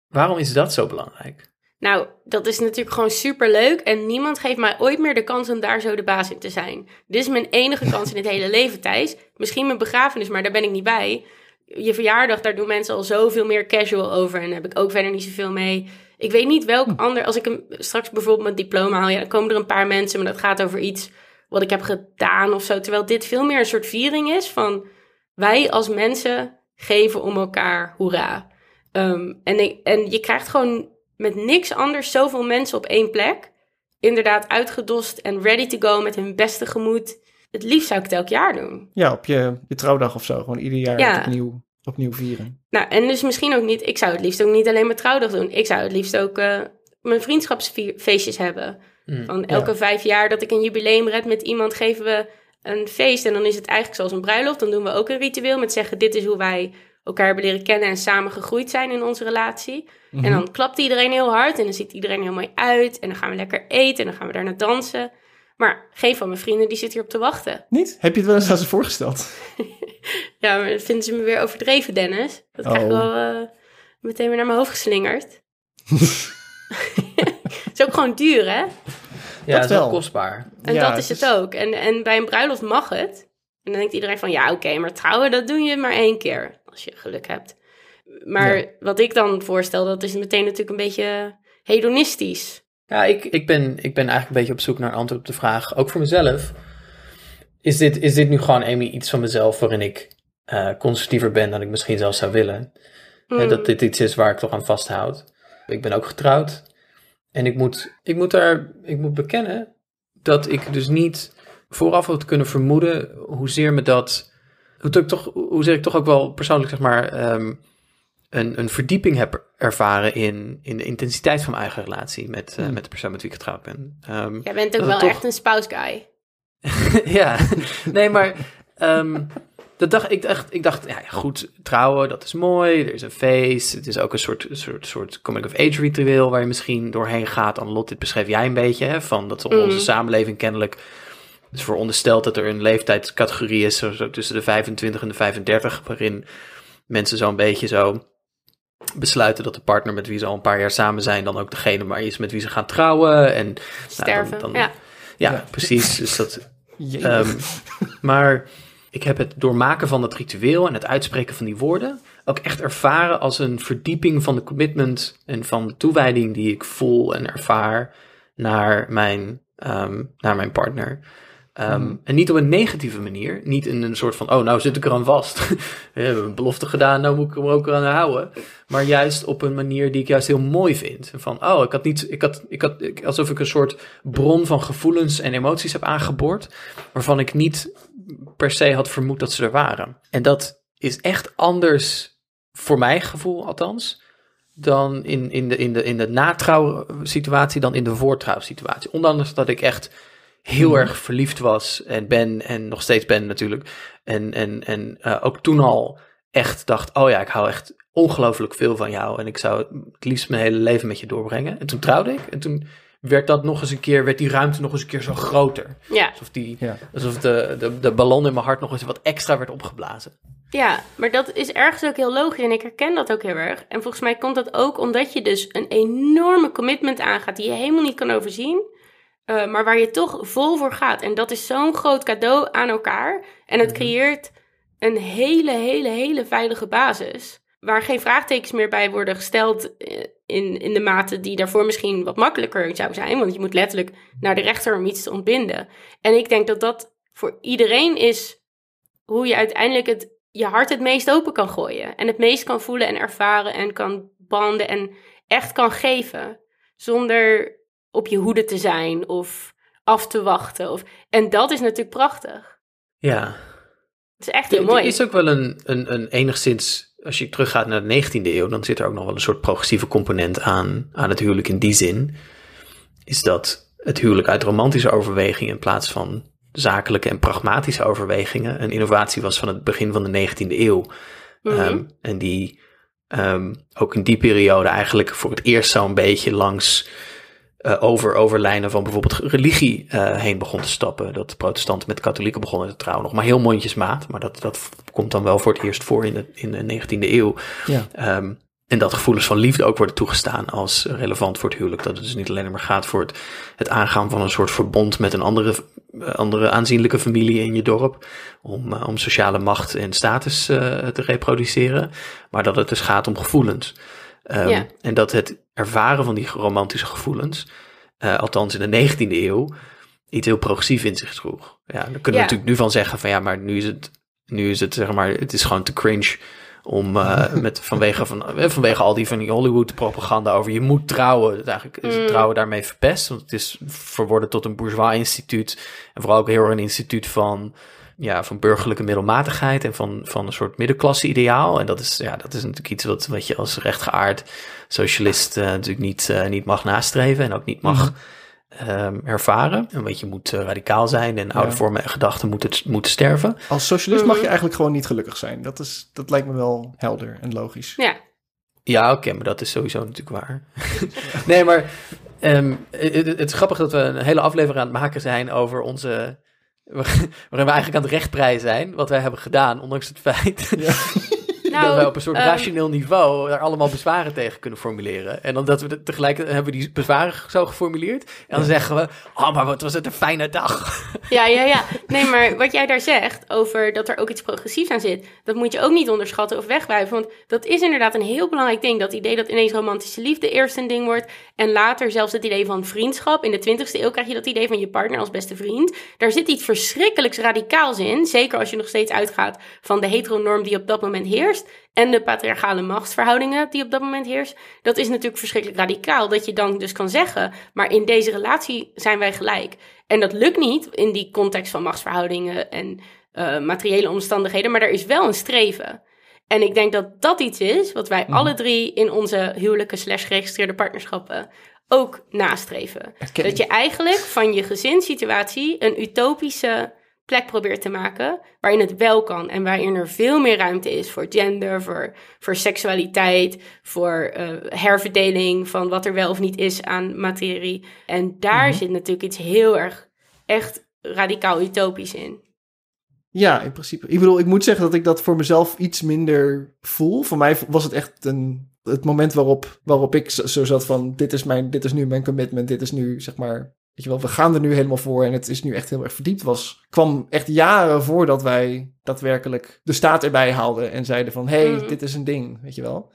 Waarom is dat zo belangrijk? Nou, dat is natuurlijk gewoon super leuk. En niemand geeft mij ooit meer de kans om daar zo de baas in te zijn. Dit is mijn enige kans in het hele leven, Thijs. Misschien mijn begrafenis, maar daar ben ik niet bij. Je verjaardag, daar doen mensen al zoveel meer casual over. En daar heb ik ook verder niet zoveel mee. Ik weet niet welk ander. Als ik hem straks bijvoorbeeld mijn diploma haal, ja, dan komen er een paar mensen, maar dat gaat over iets wat ik heb gedaan of zo. Terwijl dit veel meer een soort viering is van wij als mensen geven om elkaar hoera. Ehm, en, ik- en je krijgt gewoon met niks anders zoveel mensen op één plek. Inderdaad, uitgedost en ready to go met hun beste gemoed. het liefst zou ik het elk jaar doen. Ja, op je, je trouwdag of zo. Gewoon ieder jaar Ja. opnieuw, opnieuw vieren. Nou, en dus misschien ook niet, ik zou het liefst ook niet alleen mijn trouwdag doen. Ik zou het liefst ook eh, mijn vriendschapsfeestjes hebben. Mm. Van elke vijf jaar dat ik een jubileum red met iemand, geven we een feest. En dan is het eigenlijk zoals een bruiloft. Dan doen we ook een ritueel met zeggen, dit is hoe wij elkaar hebben leren kennen en samen gegroeid zijn in onze relatie. Mhm. En dan klapt iedereen heel hard en dan ziet iedereen heel mooi uit. En dan gaan we lekker eten en dan gaan we daarna dansen. Maar geen van mijn vrienden die zit hierop te wachten. Niet? Heb je het wel eens aan ze voorgesteld? Ja, maar dan vinden ze me weer overdreven, Dennis. Dat krijg ik Oh. wel eh, meteen weer naar mijn hoofd geslingerd. Het is ook gewoon duur, hè? Ja, dat is wel kostbaar. En Ja, dat is het is- ook. En, en bij een bruiloft mag het. En dan denkt iedereen van, ja, oké, maar trouwen, dat doe je maar één keer. Als je geluk hebt. Maar Ja. wat ik dan voorstel, dat is meteen natuurlijk een beetje hedonistisch. Ja, ik, ik, ben, ik ben eigenlijk een beetje op zoek naar een antwoord op de vraag, ook voor mezelf. Is dit, is dit nu gewoon, Amy, iets van mezelf waarin ik eh, conservatiever ben dan ik misschien zelfs zou willen? Hmm. dat dit iets is waar ik toch aan vasthoud. Ik ben ook getrouwd. En ik moet, ik moet daar, ik moet bekennen dat ik dus niet vooraf had kunnen vermoeden hoezeer me dat, hoe ik toch, hoezeer ik toch ook wel persoonlijk zeg maar ehm, een, een verdieping heb ervaren in, in de intensiteit van mijn eigen relatie met, eh, Hmm. met de persoon met wie ik getrouwd ben. Ehm, Jij bent ook wel toch- echt een spouse guy. ja, nee, maar ehm, dat dacht, ik, dacht, ik dacht, ja, goed, trouwen, dat is mooi. Er is een feest. Het is ook een soort, soort, soort coming-of-age ritueel waar je misschien doorheen gaat. Annelot, dit beschreef jij een beetje, hè, van dat onze samenleving kennelijk is verondersteld dat er een leeftijdscategorie is, zo, zo tussen de 25 en de 35, waarin mensen zo'n beetje zo besluiten dat de partner met wie ze al een paar jaar samen zijn, dan ook degene maar is met wie ze gaan trouwen. En, nou, dan- Sterven. dan- ja. ja, Ja. precies. Dus dat. Ehm, maar ik heb het doormaken van het ritueel en het uitspreken van die woorden ook echt ervaren als een verdieping van de commitment en van de toewijding die ik voel en ervaar naar mijn, ehm, naar mijn partner. Ehm, Mhm. En niet op een negatieve manier. Niet in een soort van, oh, nou zit ik eraan vast. We hebben een belofte gedaan, nou moet ik er ook aan houden. Maar juist op een manier die ik juist heel mooi vind. Van, oh, ik had niet, ik had, ik had, ik, alsof ik een soort bron van gevoelens en emoties heb aangeboord. Waarvan ik niet per se had vermoed dat ze er waren. En dat is echt anders, voor mijn gevoel althans, dan in, in de, in de, in de natrouwsituatie dan in de voortrouwsituatie. Ondanks dat ik echt heel Mhm. erg verliefd was en ben en nog steeds ben natuurlijk. En, en, en eh, ook toen al echt dacht, oh ja, ik hou echt ongelooflijk veel van jou en ik zou het liefst mijn hele leven met je doorbrengen. En toen trouwde ik en toen werd dat nog eens een keer, werd die ruimte nog eens een keer zo groter. Ja. Alsof, die, Ja. alsof de, de, de ballon in mijn hart nog eens wat extra werd opgeblazen. Ja, maar dat is ergens ook heel logisch en ik herken dat ook heel erg. En volgens mij komt dat ook omdat je dus een enorme commitment aangaat die je helemaal niet kan overzien, eh, maar waar je toch vol voor gaat. En dat is zo'n groot cadeau aan elkaar en het creëert een hele, hele, hele veilige basis. Waar geen vraagtekens meer bij worden gesteld eh, in, in de mate die daarvoor misschien wat makkelijker zou zijn. Want je moet letterlijk naar de rechter om iets te ontbinden. En ik denk dat dat voor iedereen is hoe je uiteindelijk het, je hart het meest open kan gooien. En het meest kan voelen en ervaren en kan banden en echt kan geven. Zonder op je hoede te zijn of af te wachten. Of, en dat is natuurlijk prachtig. Ja, Het is echt heel mooi. is ook wel een, een, een enigszins, als je teruggaat naar de 19e eeuw, dan zit er ook nog wel een soort progressieve component aan, aan het huwelijk in die zin. Is dat het huwelijk uit romantische overwegingen in plaats van zakelijke en pragmatische overwegingen een innovatie was van het begin van de 19e eeuw. Mhm. Ehm, en die ehm, ook in die periode eigenlijk voor het eerst zo'n beetje langs eh, over, over lijnen van bijvoorbeeld religie eh, heen begon te stappen. Dat protestanten met katholieken begonnen te trouwen. Nog maar heel mondjesmaat, maar dat, dat komt dan wel voor het eerst voor in de, in de 19e eeuw. Ja. Ehm, en dat gevoelens van liefde ook worden toegestaan als relevant voor het huwelijk. Dat het dus niet alleen maar gaat voor het, het aangaan van een soort verbond met een andere, eh, andere aanzienlijke familie in je dorp. Om, om sociale macht en status te reproduceren. Maar dat het dus gaat om gevoelens. Ehm, Ja. En dat het ervaren van die romantische gevoelens, eh, althans in de 19e eeuw, iets heel progressief in zich droeg. Ja, daar kunnen we Ja. natuurlijk nu van zeggen van ja, maar nu is het, nu is het zeg maar, het is gewoon te cringe om uh, met, vanwege, van, vanwege al die van die Hollywood-propaganda over je moet trouwen. Eigenlijk is het mm. trouwen daarmee verpest, want het is verworden tot een bourgeois-instituut. En vooral ook heel erg een instituut van ja, van burgerlijke middelmatigheid en van, van een soort middenklasse-ideaal. En dat is, ja, dat is natuurlijk iets wat, wat je als rechtgeaard socialist uh, natuurlijk niet, uh, niet mag nastreven en ook niet mag um, ervaren. En weet je moet uh, radicaal zijn en oude ja. vormen en gedachten moeten, moeten sterven. Als socialist mag je eigenlijk gewoon niet gelukkig zijn. Dat, is, dat lijkt me wel helder en logisch. Ja. Ja, oké, okay, maar dat is sowieso natuurlijk waar. nee, maar um, het, het, is grappig dat we een hele aflevering aan het maken zijn over onze waarin we eigenlijk aan het rechtprij zijn, wat wij hebben gedaan, ondanks het feit ja. nou, dat wij op een soort um, rationeel niveau daar allemaal bezwaren tegen kunnen formuleren. En dan dat we tegelijk hebben we die bezwaren zo geformuleerd. En dan zeggen we, oh, maar wat was het een fijne dag. Ja, ja, ja. Nee, maar wat jij daar zegt over dat er ook iets progressiefs aan zit, dat moet je ook niet onderschatten of wegwijven. Want dat is inderdaad een heel belangrijk ding. Dat idee dat ineens romantische liefde eerst een ding wordt. En later zelfs het idee van vriendschap. In de 20ste eeuw krijg je dat idee van je partner als beste vriend. Daar zit iets verschrikkelijks radicaals in. Zeker als je nog steeds uitgaat van de heteronorm die op dat moment heerst. En de patriarchale machtsverhoudingen die op dat moment heersen. Dat is natuurlijk verschrikkelijk radicaal. Dat je dan dus kan zeggen, maar in deze relatie zijn wij gelijk. En dat lukt niet in die context van machtsverhoudingen en uh, materiële omstandigheden. Maar er is wel een streven. En ik denk dat dat iets is wat wij alle drie in onze huwelijke slash geregistreerde partnerschappen ook nastreven. Dat je eigenlijk van je gezinssituatie een utopische plek probeert te maken waarin het wel kan en waarin er veel meer ruimte is voor gender, voor, voor seksualiteit, voor uh, herverdeling van wat er wel of niet is aan materie. En daar mhm. zit natuurlijk iets heel erg echt radicaal utopisch in. Ja, in principe. Ik bedoel, ik moet zeggen dat ik dat voor mezelf iets minder voel. Voor mij was het echt een, het moment waarop, waarop ik zo zat van... Dit is, mijn, dit is nu mijn commitment, dit is nu, zeg maar... Weet je wel, we gaan er nu helemaal voor en het is nu echt heel erg verdiept was. kwam echt jaren voordat wij daadwerkelijk de staat erbij haalden en zeiden van... hey, mm. dit is een ding, weet je wel.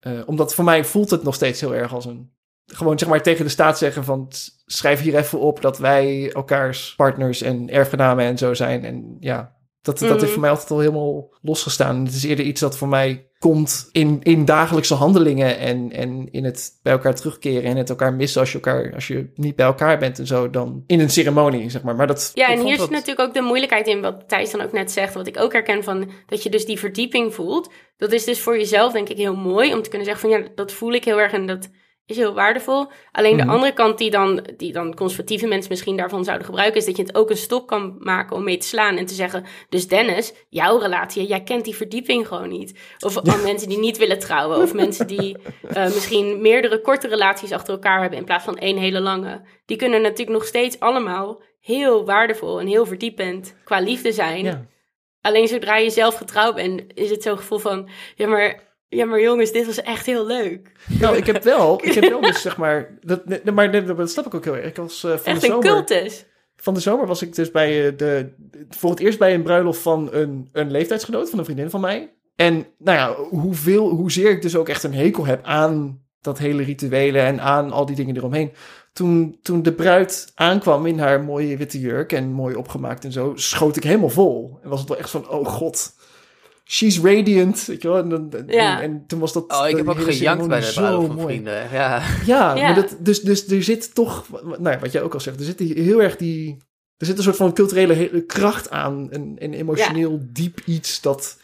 Uh, omdat voor mij voelt het nog steeds heel erg als een... Gewoon zeg maar tegen de staat zeggen van schrijf hier even op dat wij elkaars partners en erfgenamen en zo zijn. En ja, dat, dat heeft mhm. voor mij altijd al helemaal losgestaan. Het is eerder iets dat voor mij komt in, in dagelijkse handelingen en, en in het bij elkaar terugkeren en het elkaar missen als je, elkaar, als je niet bij elkaar bent en zo, dan in een ceremonie, zeg maar. maar dat, ja, en hier zit natuurlijk ook de moeilijkheid in wat Thijs dan ook net zegt, wat ik ook herken van dat je dus die verdieping voelt. Dat is dus voor jezelf denk ik heel mooi om te kunnen zeggen van ja, dat voel ik heel erg en dat is heel waardevol. Alleen de mhm. andere kant die dan, die dan conservatieve mensen misschien daarvan zouden gebruiken, is dat je het ook een stop kan maken om mee te slaan en te zeggen: Dus Dennis, jouw relatie, jij kent die verdieping gewoon niet. Of ja. mensen die niet willen trouwen, of mensen die uh, misschien meerdere korte relaties achter elkaar hebben in plaats van één hele lange. Die kunnen natuurlijk nog steeds allemaal heel waardevol en heel verdiepend qua liefde zijn. Ja. Alleen zodra je zelf getrouwd bent, is het zo'n gevoel van: Ja, maar ja, maar jongens, dit was echt heel leuk. Nou, ik heb wel, ik heb wel dus zeg maar, dat, maar dat snap ik ook heel erg. Ik was uh, van echt de zomer, een cultus. Van de zomer was ik dus bij uh, de, voor het eerst bij een bruiloft van een, een leeftijdsgenoot, van een vriendin van mij. En nou ja, hoeveel, hoezeer ik dus ook echt een hekel heb aan dat hele rituelen en aan al die dingen eromheen. Toen, toen de bruid aankwam in haar mooie witte jurk en mooi opgemaakt en zo, schoot ik helemaal vol. En was het wel echt van, oh god, She's Radiant, weet je wel. En, en, ja. en, toen was dat... Oh, ik heb ook gejankt bij de bruiloft van vrienden. Ja, ja, ja. Maar dat, dus, dus er zit toch... Nou ja, wat jij ook al zegt, er zit heel erg die... Er zit een soort van culturele kracht aan. En, en emotioneel diep iets dat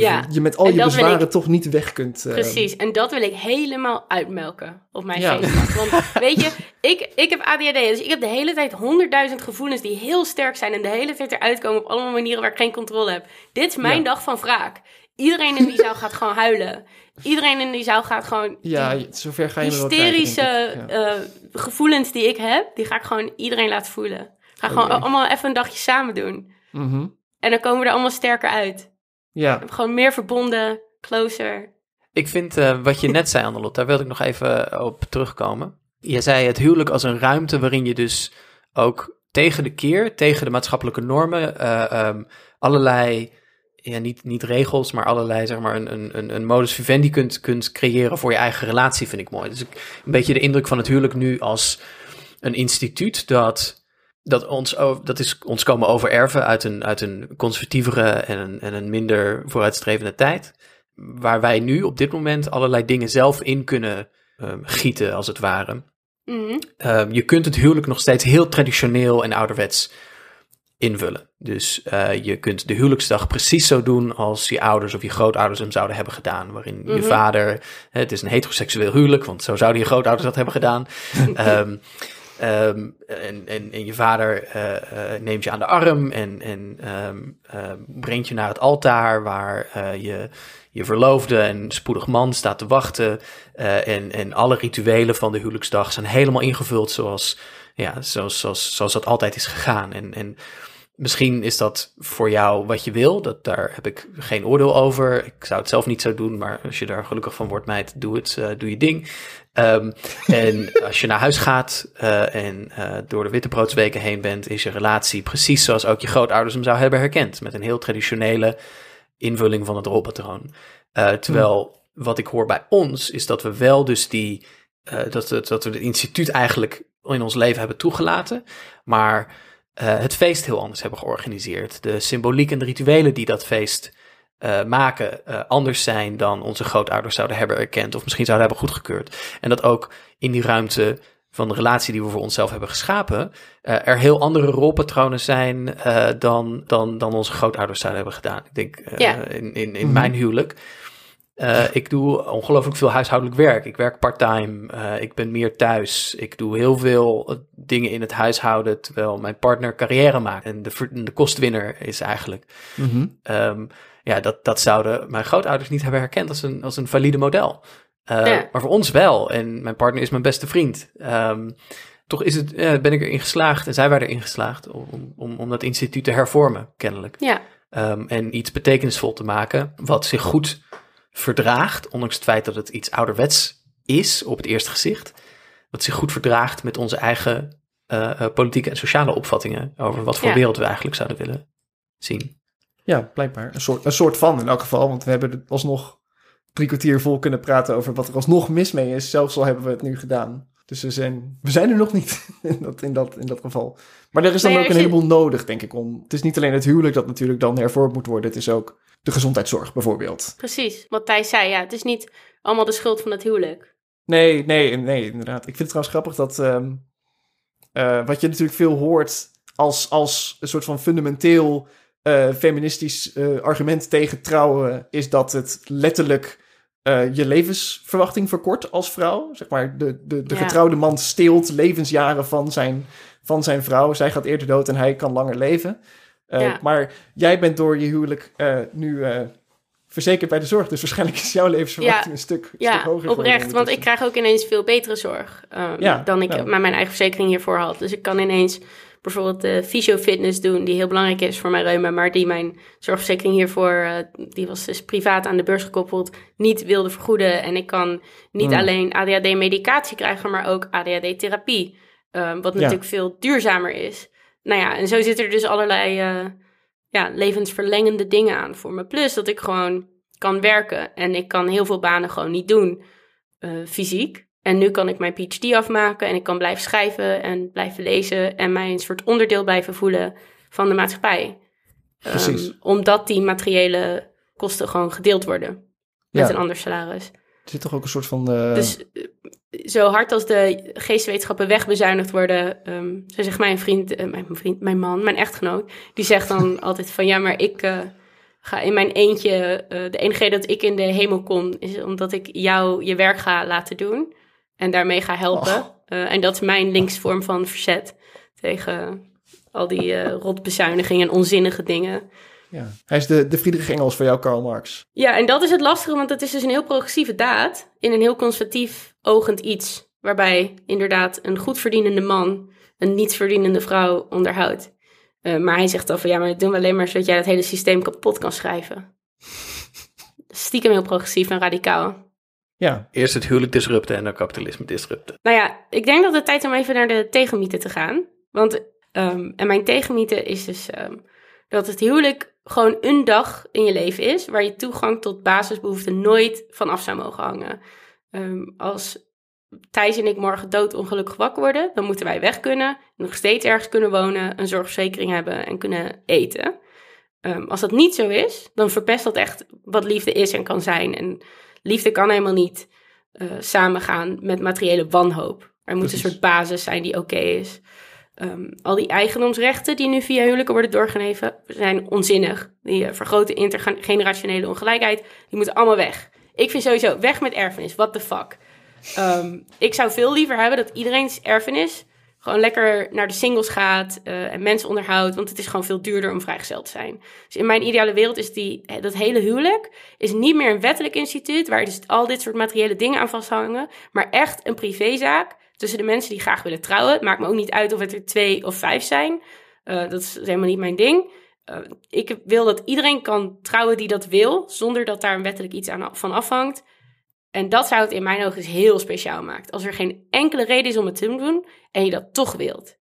ja. je met al je bezwaren toch niet weg kunt. Uh... Precies, en dat wil ik helemaal uitmelken op mijn ja. Want weet je, ik, ik heb ADHD, dus ik heb de hele tijd honderdduizend gevoelens die heel sterk zijn en de hele tijd eruit komen op allemaal manieren waar ik geen controle heb. Dit is mijn dag van wraak. Iedereen in die zaal gaat gewoon huilen. Iedereen in die zaal gaat gewoon. Ja, zover ga je hysterische uh, gevoelens die ik heb, die ga ik gewoon iedereen laten voelen. Ga gewoon allemaal even een dagje samen doen. Mm -hmm. En dan komen we er allemaal sterker uit. Ja. Gewoon meer verbonden, closer. Ik vind uh, wat je net zei, Annelot, daar wilde ik nog even op terugkomen. Je zei het huwelijk als een ruimte waarin je dus ook tegen de keer, tegen de maatschappelijke normen, uh, um, allerlei, ja, niet, niet regels, maar allerlei, zeg maar, een, een, een modus vivendi kunt, kunt creëren voor je eigen relatie, vind ik mooi. Dus ik, een beetje de indruk van het huwelijk nu als een instituut dat dat, ons, dat is ons komen overerven uit een, uit een conservatievere en een, en een minder vooruitstrevende tijd. waar wij nu op dit moment allerlei dingen zelf in kunnen ehm, gieten, als het ware. Mhm. Ehm, je kunt het huwelijk nog steeds heel traditioneel en ouderwets invullen. Dus eh, je kunt de huwelijksdag precies zo doen als je ouders of je grootouders hem zouden hebben gedaan. Waarin je Mhm. vader, het is een heteroseksueel huwelijk, want zo zouden je grootouders dat hebben gedaan. Ehm, ehm, en, en, je vader eh, eh, neemt je aan de arm en, en ehm, eh, brengt je naar het altaar waar eh, je, je verloofde en spoedig man staat te wachten. En, en alle rituelen van de huwelijksdag zijn helemaal ingevuld zoals, ja, zoals, zoals, zoals dat altijd is gegaan. En, en misschien is dat voor jou wat je wil. Dat, daar heb ik geen oordeel over. Ik zou het zelf niet zo doen, maar als je daar gelukkig van wordt, meid, doe het, eh, doe je ding. Ehm, en als je naar huis gaat eh, en eh, door de wittebroodsweken heen bent, is je relatie precies zoals ook je grootouders hem zou hebben herkend. Met een heel traditionele invulling van het rolpatroon. Terwijl wat ik hoor bij ons is dat we wel dus die, dat, dat, dat we het instituut eigenlijk in ons leven hebben toegelaten, maar eh, het feest heel anders hebben georganiseerd. De symboliek en de rituelen die dat feest eh, maken eh, anders zijn dan onze grootouders zouden hebben erkend of misschien zouden hebben goedgekeurd. En dat ook in die ruimte van de relatie die we voor onszelf hebben geschapen, er heel andere rolpatronen zijn dan, dan, dan onze grootouders zouden hebben gedaan. Ik denk Ja. in, in, in Mhm. mijn huwelijk. Eh, ik doe ongelooflijk veel huishoudelijk werk. Ik werk part-time. eh, ik ben meer thuis. Ik doe heel veel eh, dingen in het huishouden terwijl mijn partner carrière maakt. En de, de kostwinner is eigenlijk. Mhm. Ehm, ja, dat, dat zouden mijn grootouders niet hebben herkend als een, als een valide model. Ja. Maar voor ons wel. En mijn partner is mijn beste vriend. Ehm, toch is het, ben ik erin geslaagd en zijn wij erin geslaagd om, om, om dat instituut te hervormen, kennelijk. Ja, Ehm, en iets betekenisvol te maken wat zich goed verdraagt, ondanks het feit dat het iets ouderwets is op het eerste gezicht. Wat zich goed verdraagt met onze eigen eh, eh, politieke en sociale opvattingen over wat voor Ja. wereld we eigenlijk zouden willen zien. Ja, blijkbaar. Een soort, een soort van in elk geval. Want we hebben er alsnog drie kwartier vol kunnen praten over wat er alsnog mis mee is. Zelfs al hebben we het nu gedaan. Dus we zijn, we zijn er nog niet in dat, in dat, in dat geval. Maar er is dan ook een je- heleboel nodig, denk ik. Om, het is niet alleen het huwelijk dat natuurlijk dan hervormd moet worden. Het is ook de gezondheidszorg bijvoorbeeld. precies. Wat Thijs zei, ja, het is niet allemaal de schuld van het huwelijk. Nee, nee, nee, inderdaad. Ik vind het trouwens grappig dat... ehm, eh, wat je natuurlijk veel hoort als, als een soort van fundamenteel eh, feministisch eh, argument tegen trouwen... is dat het letterlijk je levensverwachting verkort als vrouw. Zeg maar, de, de, de Ja. getrouwde man steelt levensjaren van zijn, van zijn vrouw. Zij gaat eerder dood en hij kan langer leven. Eh, Ja. Maar jij bent door je huwelijk eh, nu... eh, Verzekerd bij de zorg, dus waarschijnlijk is jouw levensverwachting Ja. een stuk, stuk Ja, hoger. oprecht. Want ik krijg ook ineens veel betere zorg ehm, Ja, dan ik met mijn eigen verzekering hiervoor had. Dus ik kan ineens bijvoorbeeld de fysiofitness doen, die heel belangrijk is voor mijn reuma, maar die mijn zorgverzekering hiervoor, die was dus privaat aan de beurs gekoppeld, niet wilde vergoeden. En ik kan niet Hmm. alleen ADHD-medicatie krijgen, maar ook ADHD-therapie, ehm, wat natuurlijk veel duurzamer is. Nou ja, en zo zitten er dus allerlei eh, ja, levensverlengende dingen aan voor me. Plus dat ik gewoon kan werken en ik kan heel veel banen gewoon niet doen eh, fysiek. En nu kan ik mijn PhD afmaken en ik kan blijven schrijven en blijven lezen en mij een soort onderdeel blijven voelen van de maatschappij. Precies. omdat die materiële kosten gewoon gedeeld worden met Ja. een ander salaris. Er zit toch ook een soort van... eh, Dus zo hard als de geesteswetenschappen wegbezuinigd worden, ehm zo zegt mijn vriend, eh, mijn vriend, mijn man, mijn echtgenoot, die zegt dan altijd van ja, maar ik eh, ga in mijn eentje, eh, de enige reden dat ik in de hemel kom, is omdat ik jou je werk ga laten doen en daarmee ga helpen. En dat is mijn linksvorm van verzet tegen al die rotbezuinigingen en onzinnige dingen. ja. Hij is de, de Friedrich Engels voor jou, Karl Marx. Ja, en dat is het lastige, want het is dus een heel progressieve daad in een heel conservatief ogend iets. Waarbij inderdaad een goed verdienende man een niet verdienende vrouw onderhoudt. Eh, maar hij zegt dan van ja, maar dat doen we alleen maar zodat jij dat hele systeem kapot kan schrijven. Stiekem heel progressief en radicaal. Ja, Eerst het huwelijk disrupten en dan kapitalisme disrupten. Nou ja, ik denk dat het tijd is om even naar de tegenmieten te gaan. Want, ehm, en mijn tegenmiete is dus ehm, dat het huwelijk gewoon een dag in je leven is... waar je toegang tot basisbehoeften nooit van af zou mogen hangen. Ehm, als Thijs en ik morgen doodongelukkig wakker worden... dan moeten wij weg kunnen, nog steeds ergens kunnen wonen... een zorgverzekering hebben en kunnen eten. Ehm, als dat niet zo is, dan verpest dat echt wat liefde is en kan zijn. En liefde kan helemaal niet uh, samengaan met materiële wanhoop. Er moet een soort basis zijn die oké is. Um, al die eigendomsrechten die nu via huwelijken worden doorgegeven, zijn onzinnig. Die uh, vergroten intergenerationele ongelijkheid. Die moeten allemaal weg. Ik vind sowieso weg met erfenis. What the fuck? Um, ik zou veel liever hebben dat iedereen's erfenis gewoon lekker naar de singles gaat uh, en mensen onderhoudt. Want het is gewoon veel duurder om vrijgesteld te zijn. Dus in mijn ideale wereld is die, dat hele huwelijk is niet meer een wettelijk instituut... waar dus al dit soort materiële dingen aan vasthangen... maar echt een privézaak tussen de mensen die graag willen trouwen. Het maakt me ook niet uit of het er twee of vijf zijn. Uh, dat is helemaal niet mijn ding. Uh, ik wil dat iedereen kan trouwen die dat wil... zonder dat daar een wettelijk iets aan, van afhangt... En dat zou het in mijn ogen dus heel speciaal maken. Als er geen enkele reden is om het te doen en je dat toch wilt.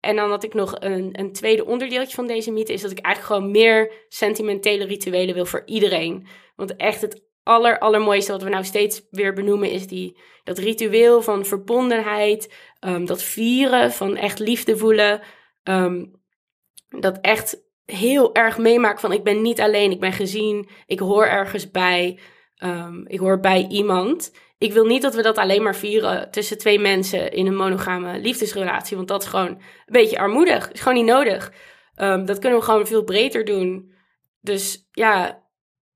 En dan had ik nog een, een tweede onderdeeltje van deze mythe, is dat ik eigenlijk gewoon meer sentimentele rituelen wil voor iedereen. Want echt het aller, allermooiste wat we nou steeds weer benoemen is die, dat ritueel van verbondenheid, um, dat vieren van echt liefde voelen. Um, dat echt heel erg meemaken van ik ben niet alleen, ik ben gezien, ik hoor ergens bij. Um, ik hoor bij iemand. Ik wil niet dat we dat alleen maar vieren tussen twee mensen in een monogame liefdesrelatie. Want dat is gewoon een beetje armoedig. Is gewoon niet nodig. Um, dat kunnen we gewoon veel breder doen. Dus ja,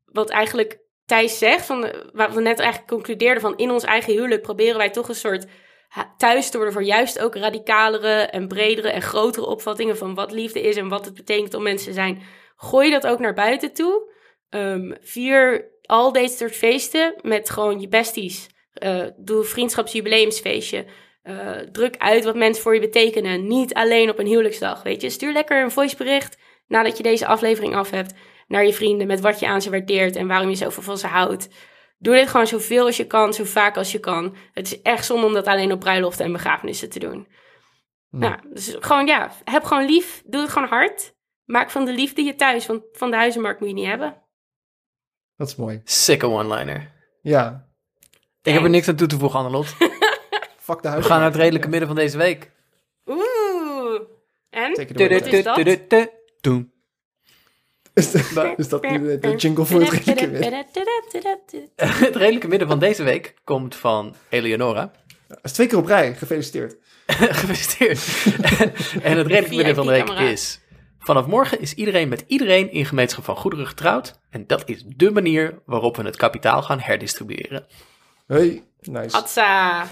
wat eigenlijk Thijs zegt, van, wat we net eigenlijk concludeerden van in ons eigen huwelijk proberen wij toch een soort thuis te worden voor juist ook radicalere en bredere en grotere opvattingen van wat liefde is en wat het betekent om mensen te zijn. Gooi dat ook naar buiten toe. Um, vier al deze soort feesten met gewoon je besties. Uh, doe vriendschapsjubileumsfeestje. Uh, druk uit wat mensen voor je betekenen. Niet alleen op een huwelijksdag, weet je. Stuur lekker een voicebericht nadat je deze aflevering af hebt naar je vrienden met wat je aan ze waardeert en waarom je zoveel van ze houdt. Doe dit gewoon zoveel als je kan, zo vaak als je kan. Het is echt zonde om dat alleen op bruiloften en begrafenissen te doen. Nou, dus gewoon ja, heb gewoon lief. Doe het gewoon hard. Maak van de liefde je thuis, want van de huizenmarkt moet je niet hebben. Dat is mooi. Sikke one-liner. Ja. Ik heb er niks aan toe te voegen, Annelot. Fuck de huis. We gaan naar het redelijke midden van deze week. Oeh. En? Wat is dat? Is, de- is dat nu de, de jingle voor het redelijke midden? Het redelijke midden van deze week komt van Eleonora. Dat is twee keer op rij. Gefeliciteerd. Gefeliciteerd. en het redelijke midden van de week is... Vanaf morgen is iedereen met iedereen in gemeenschap van goederen getrouwd. En dat is dé manier waarop we het kapitaal gaan herdistribueren. Hey, nice. Hatsa.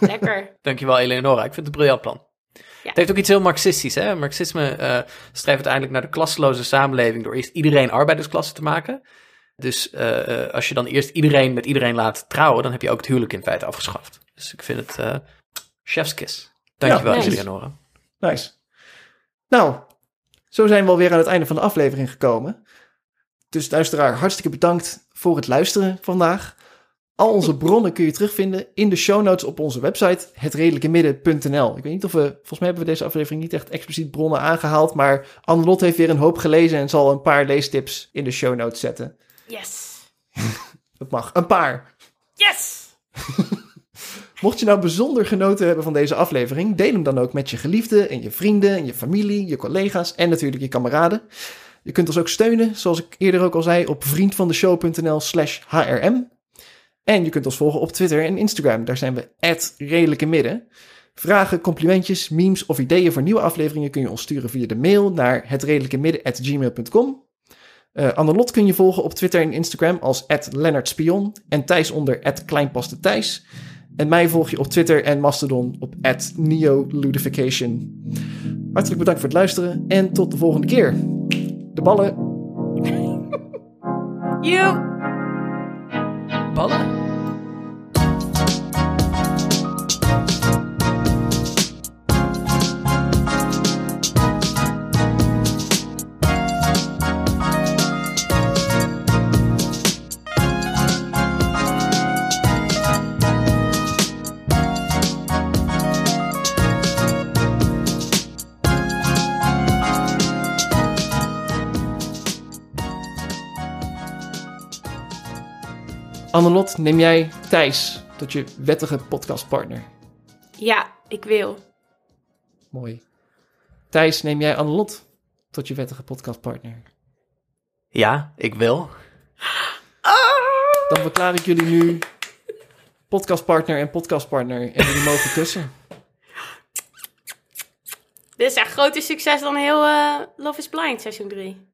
Lekker. Dankjewel, Eleonora. Ik vind het een briljant plan. Ja. Het heeft ook iets heel marxistisch. Hè? Marxisme eh, streeft uiteindelijk naar de klasseloze samenleving door eerst iedereen arbeidersklasse te maken. Dus eh, eh, als je dan eerst iedereen met iedereen laat trouwen, dan heb je ook het huwelijk in feite afgeschaft. Dus ik vind het eh chefskis. Dankjewel, Ja, nice. Eleonora. Nice. Nou, zo zijn we alweer aan het einde van de aflevering gekomen. Dus luisteraar, hartstikke bedankt voor het luisteren vandaag. Al onze bronnen kun je terugvinden in de show notes op onze website, hetredelijkemidden.nl. Ik weet niet of we, volgens mij hebben we deze aflevering niet echt expliciet bronnen aangehaald, maar Annelot heeft weer een hoop gelezen en zal een paar leestips in de show notes zetten. Yes. Dat mag, een paar. Yes. Mocht je nou bijzonder genoten hebben van deze aflevering, deel hem dan ook met je geliefden en je vrienden en je familie, je collega's en natuurlijk je kameraden. Je kunt ons ook steunen, zoals ik eerder ook al zei, op vriendvandeshow.nl slash hrm. En je kunt ons volgen op Twitter en Instagram, daar zijn we redelijke midden. Vragen, complimentjes, memes of ideeën voor nieuwe afleveringen kun je ons sturen via de mail naar hetredelijkemidden.gmail.com. Eh Annelot kun je volgen op Twitter en Instagram als @leonardspion en Thijs onder @kleinpastethijs. En mij volg je op Twitter en Mastodon op @neoludification. Hartelijk bedankt voor het luisteren en tot de volgende keer. De ballen. You. Ballen. Annelot, neem jij Thijs tot je wettige podcastpartner. Ja, ik wil. Mooi. Thijs, neem jij Annelot tot je wettige podcastpartner? Ja, ik wil. Dan verklaar ik jullie nu podcastpartner en podcastpartner. En jullie mogen kussen. Dit is echt groter succes dan heel eh, Love is Blind seizoen 3.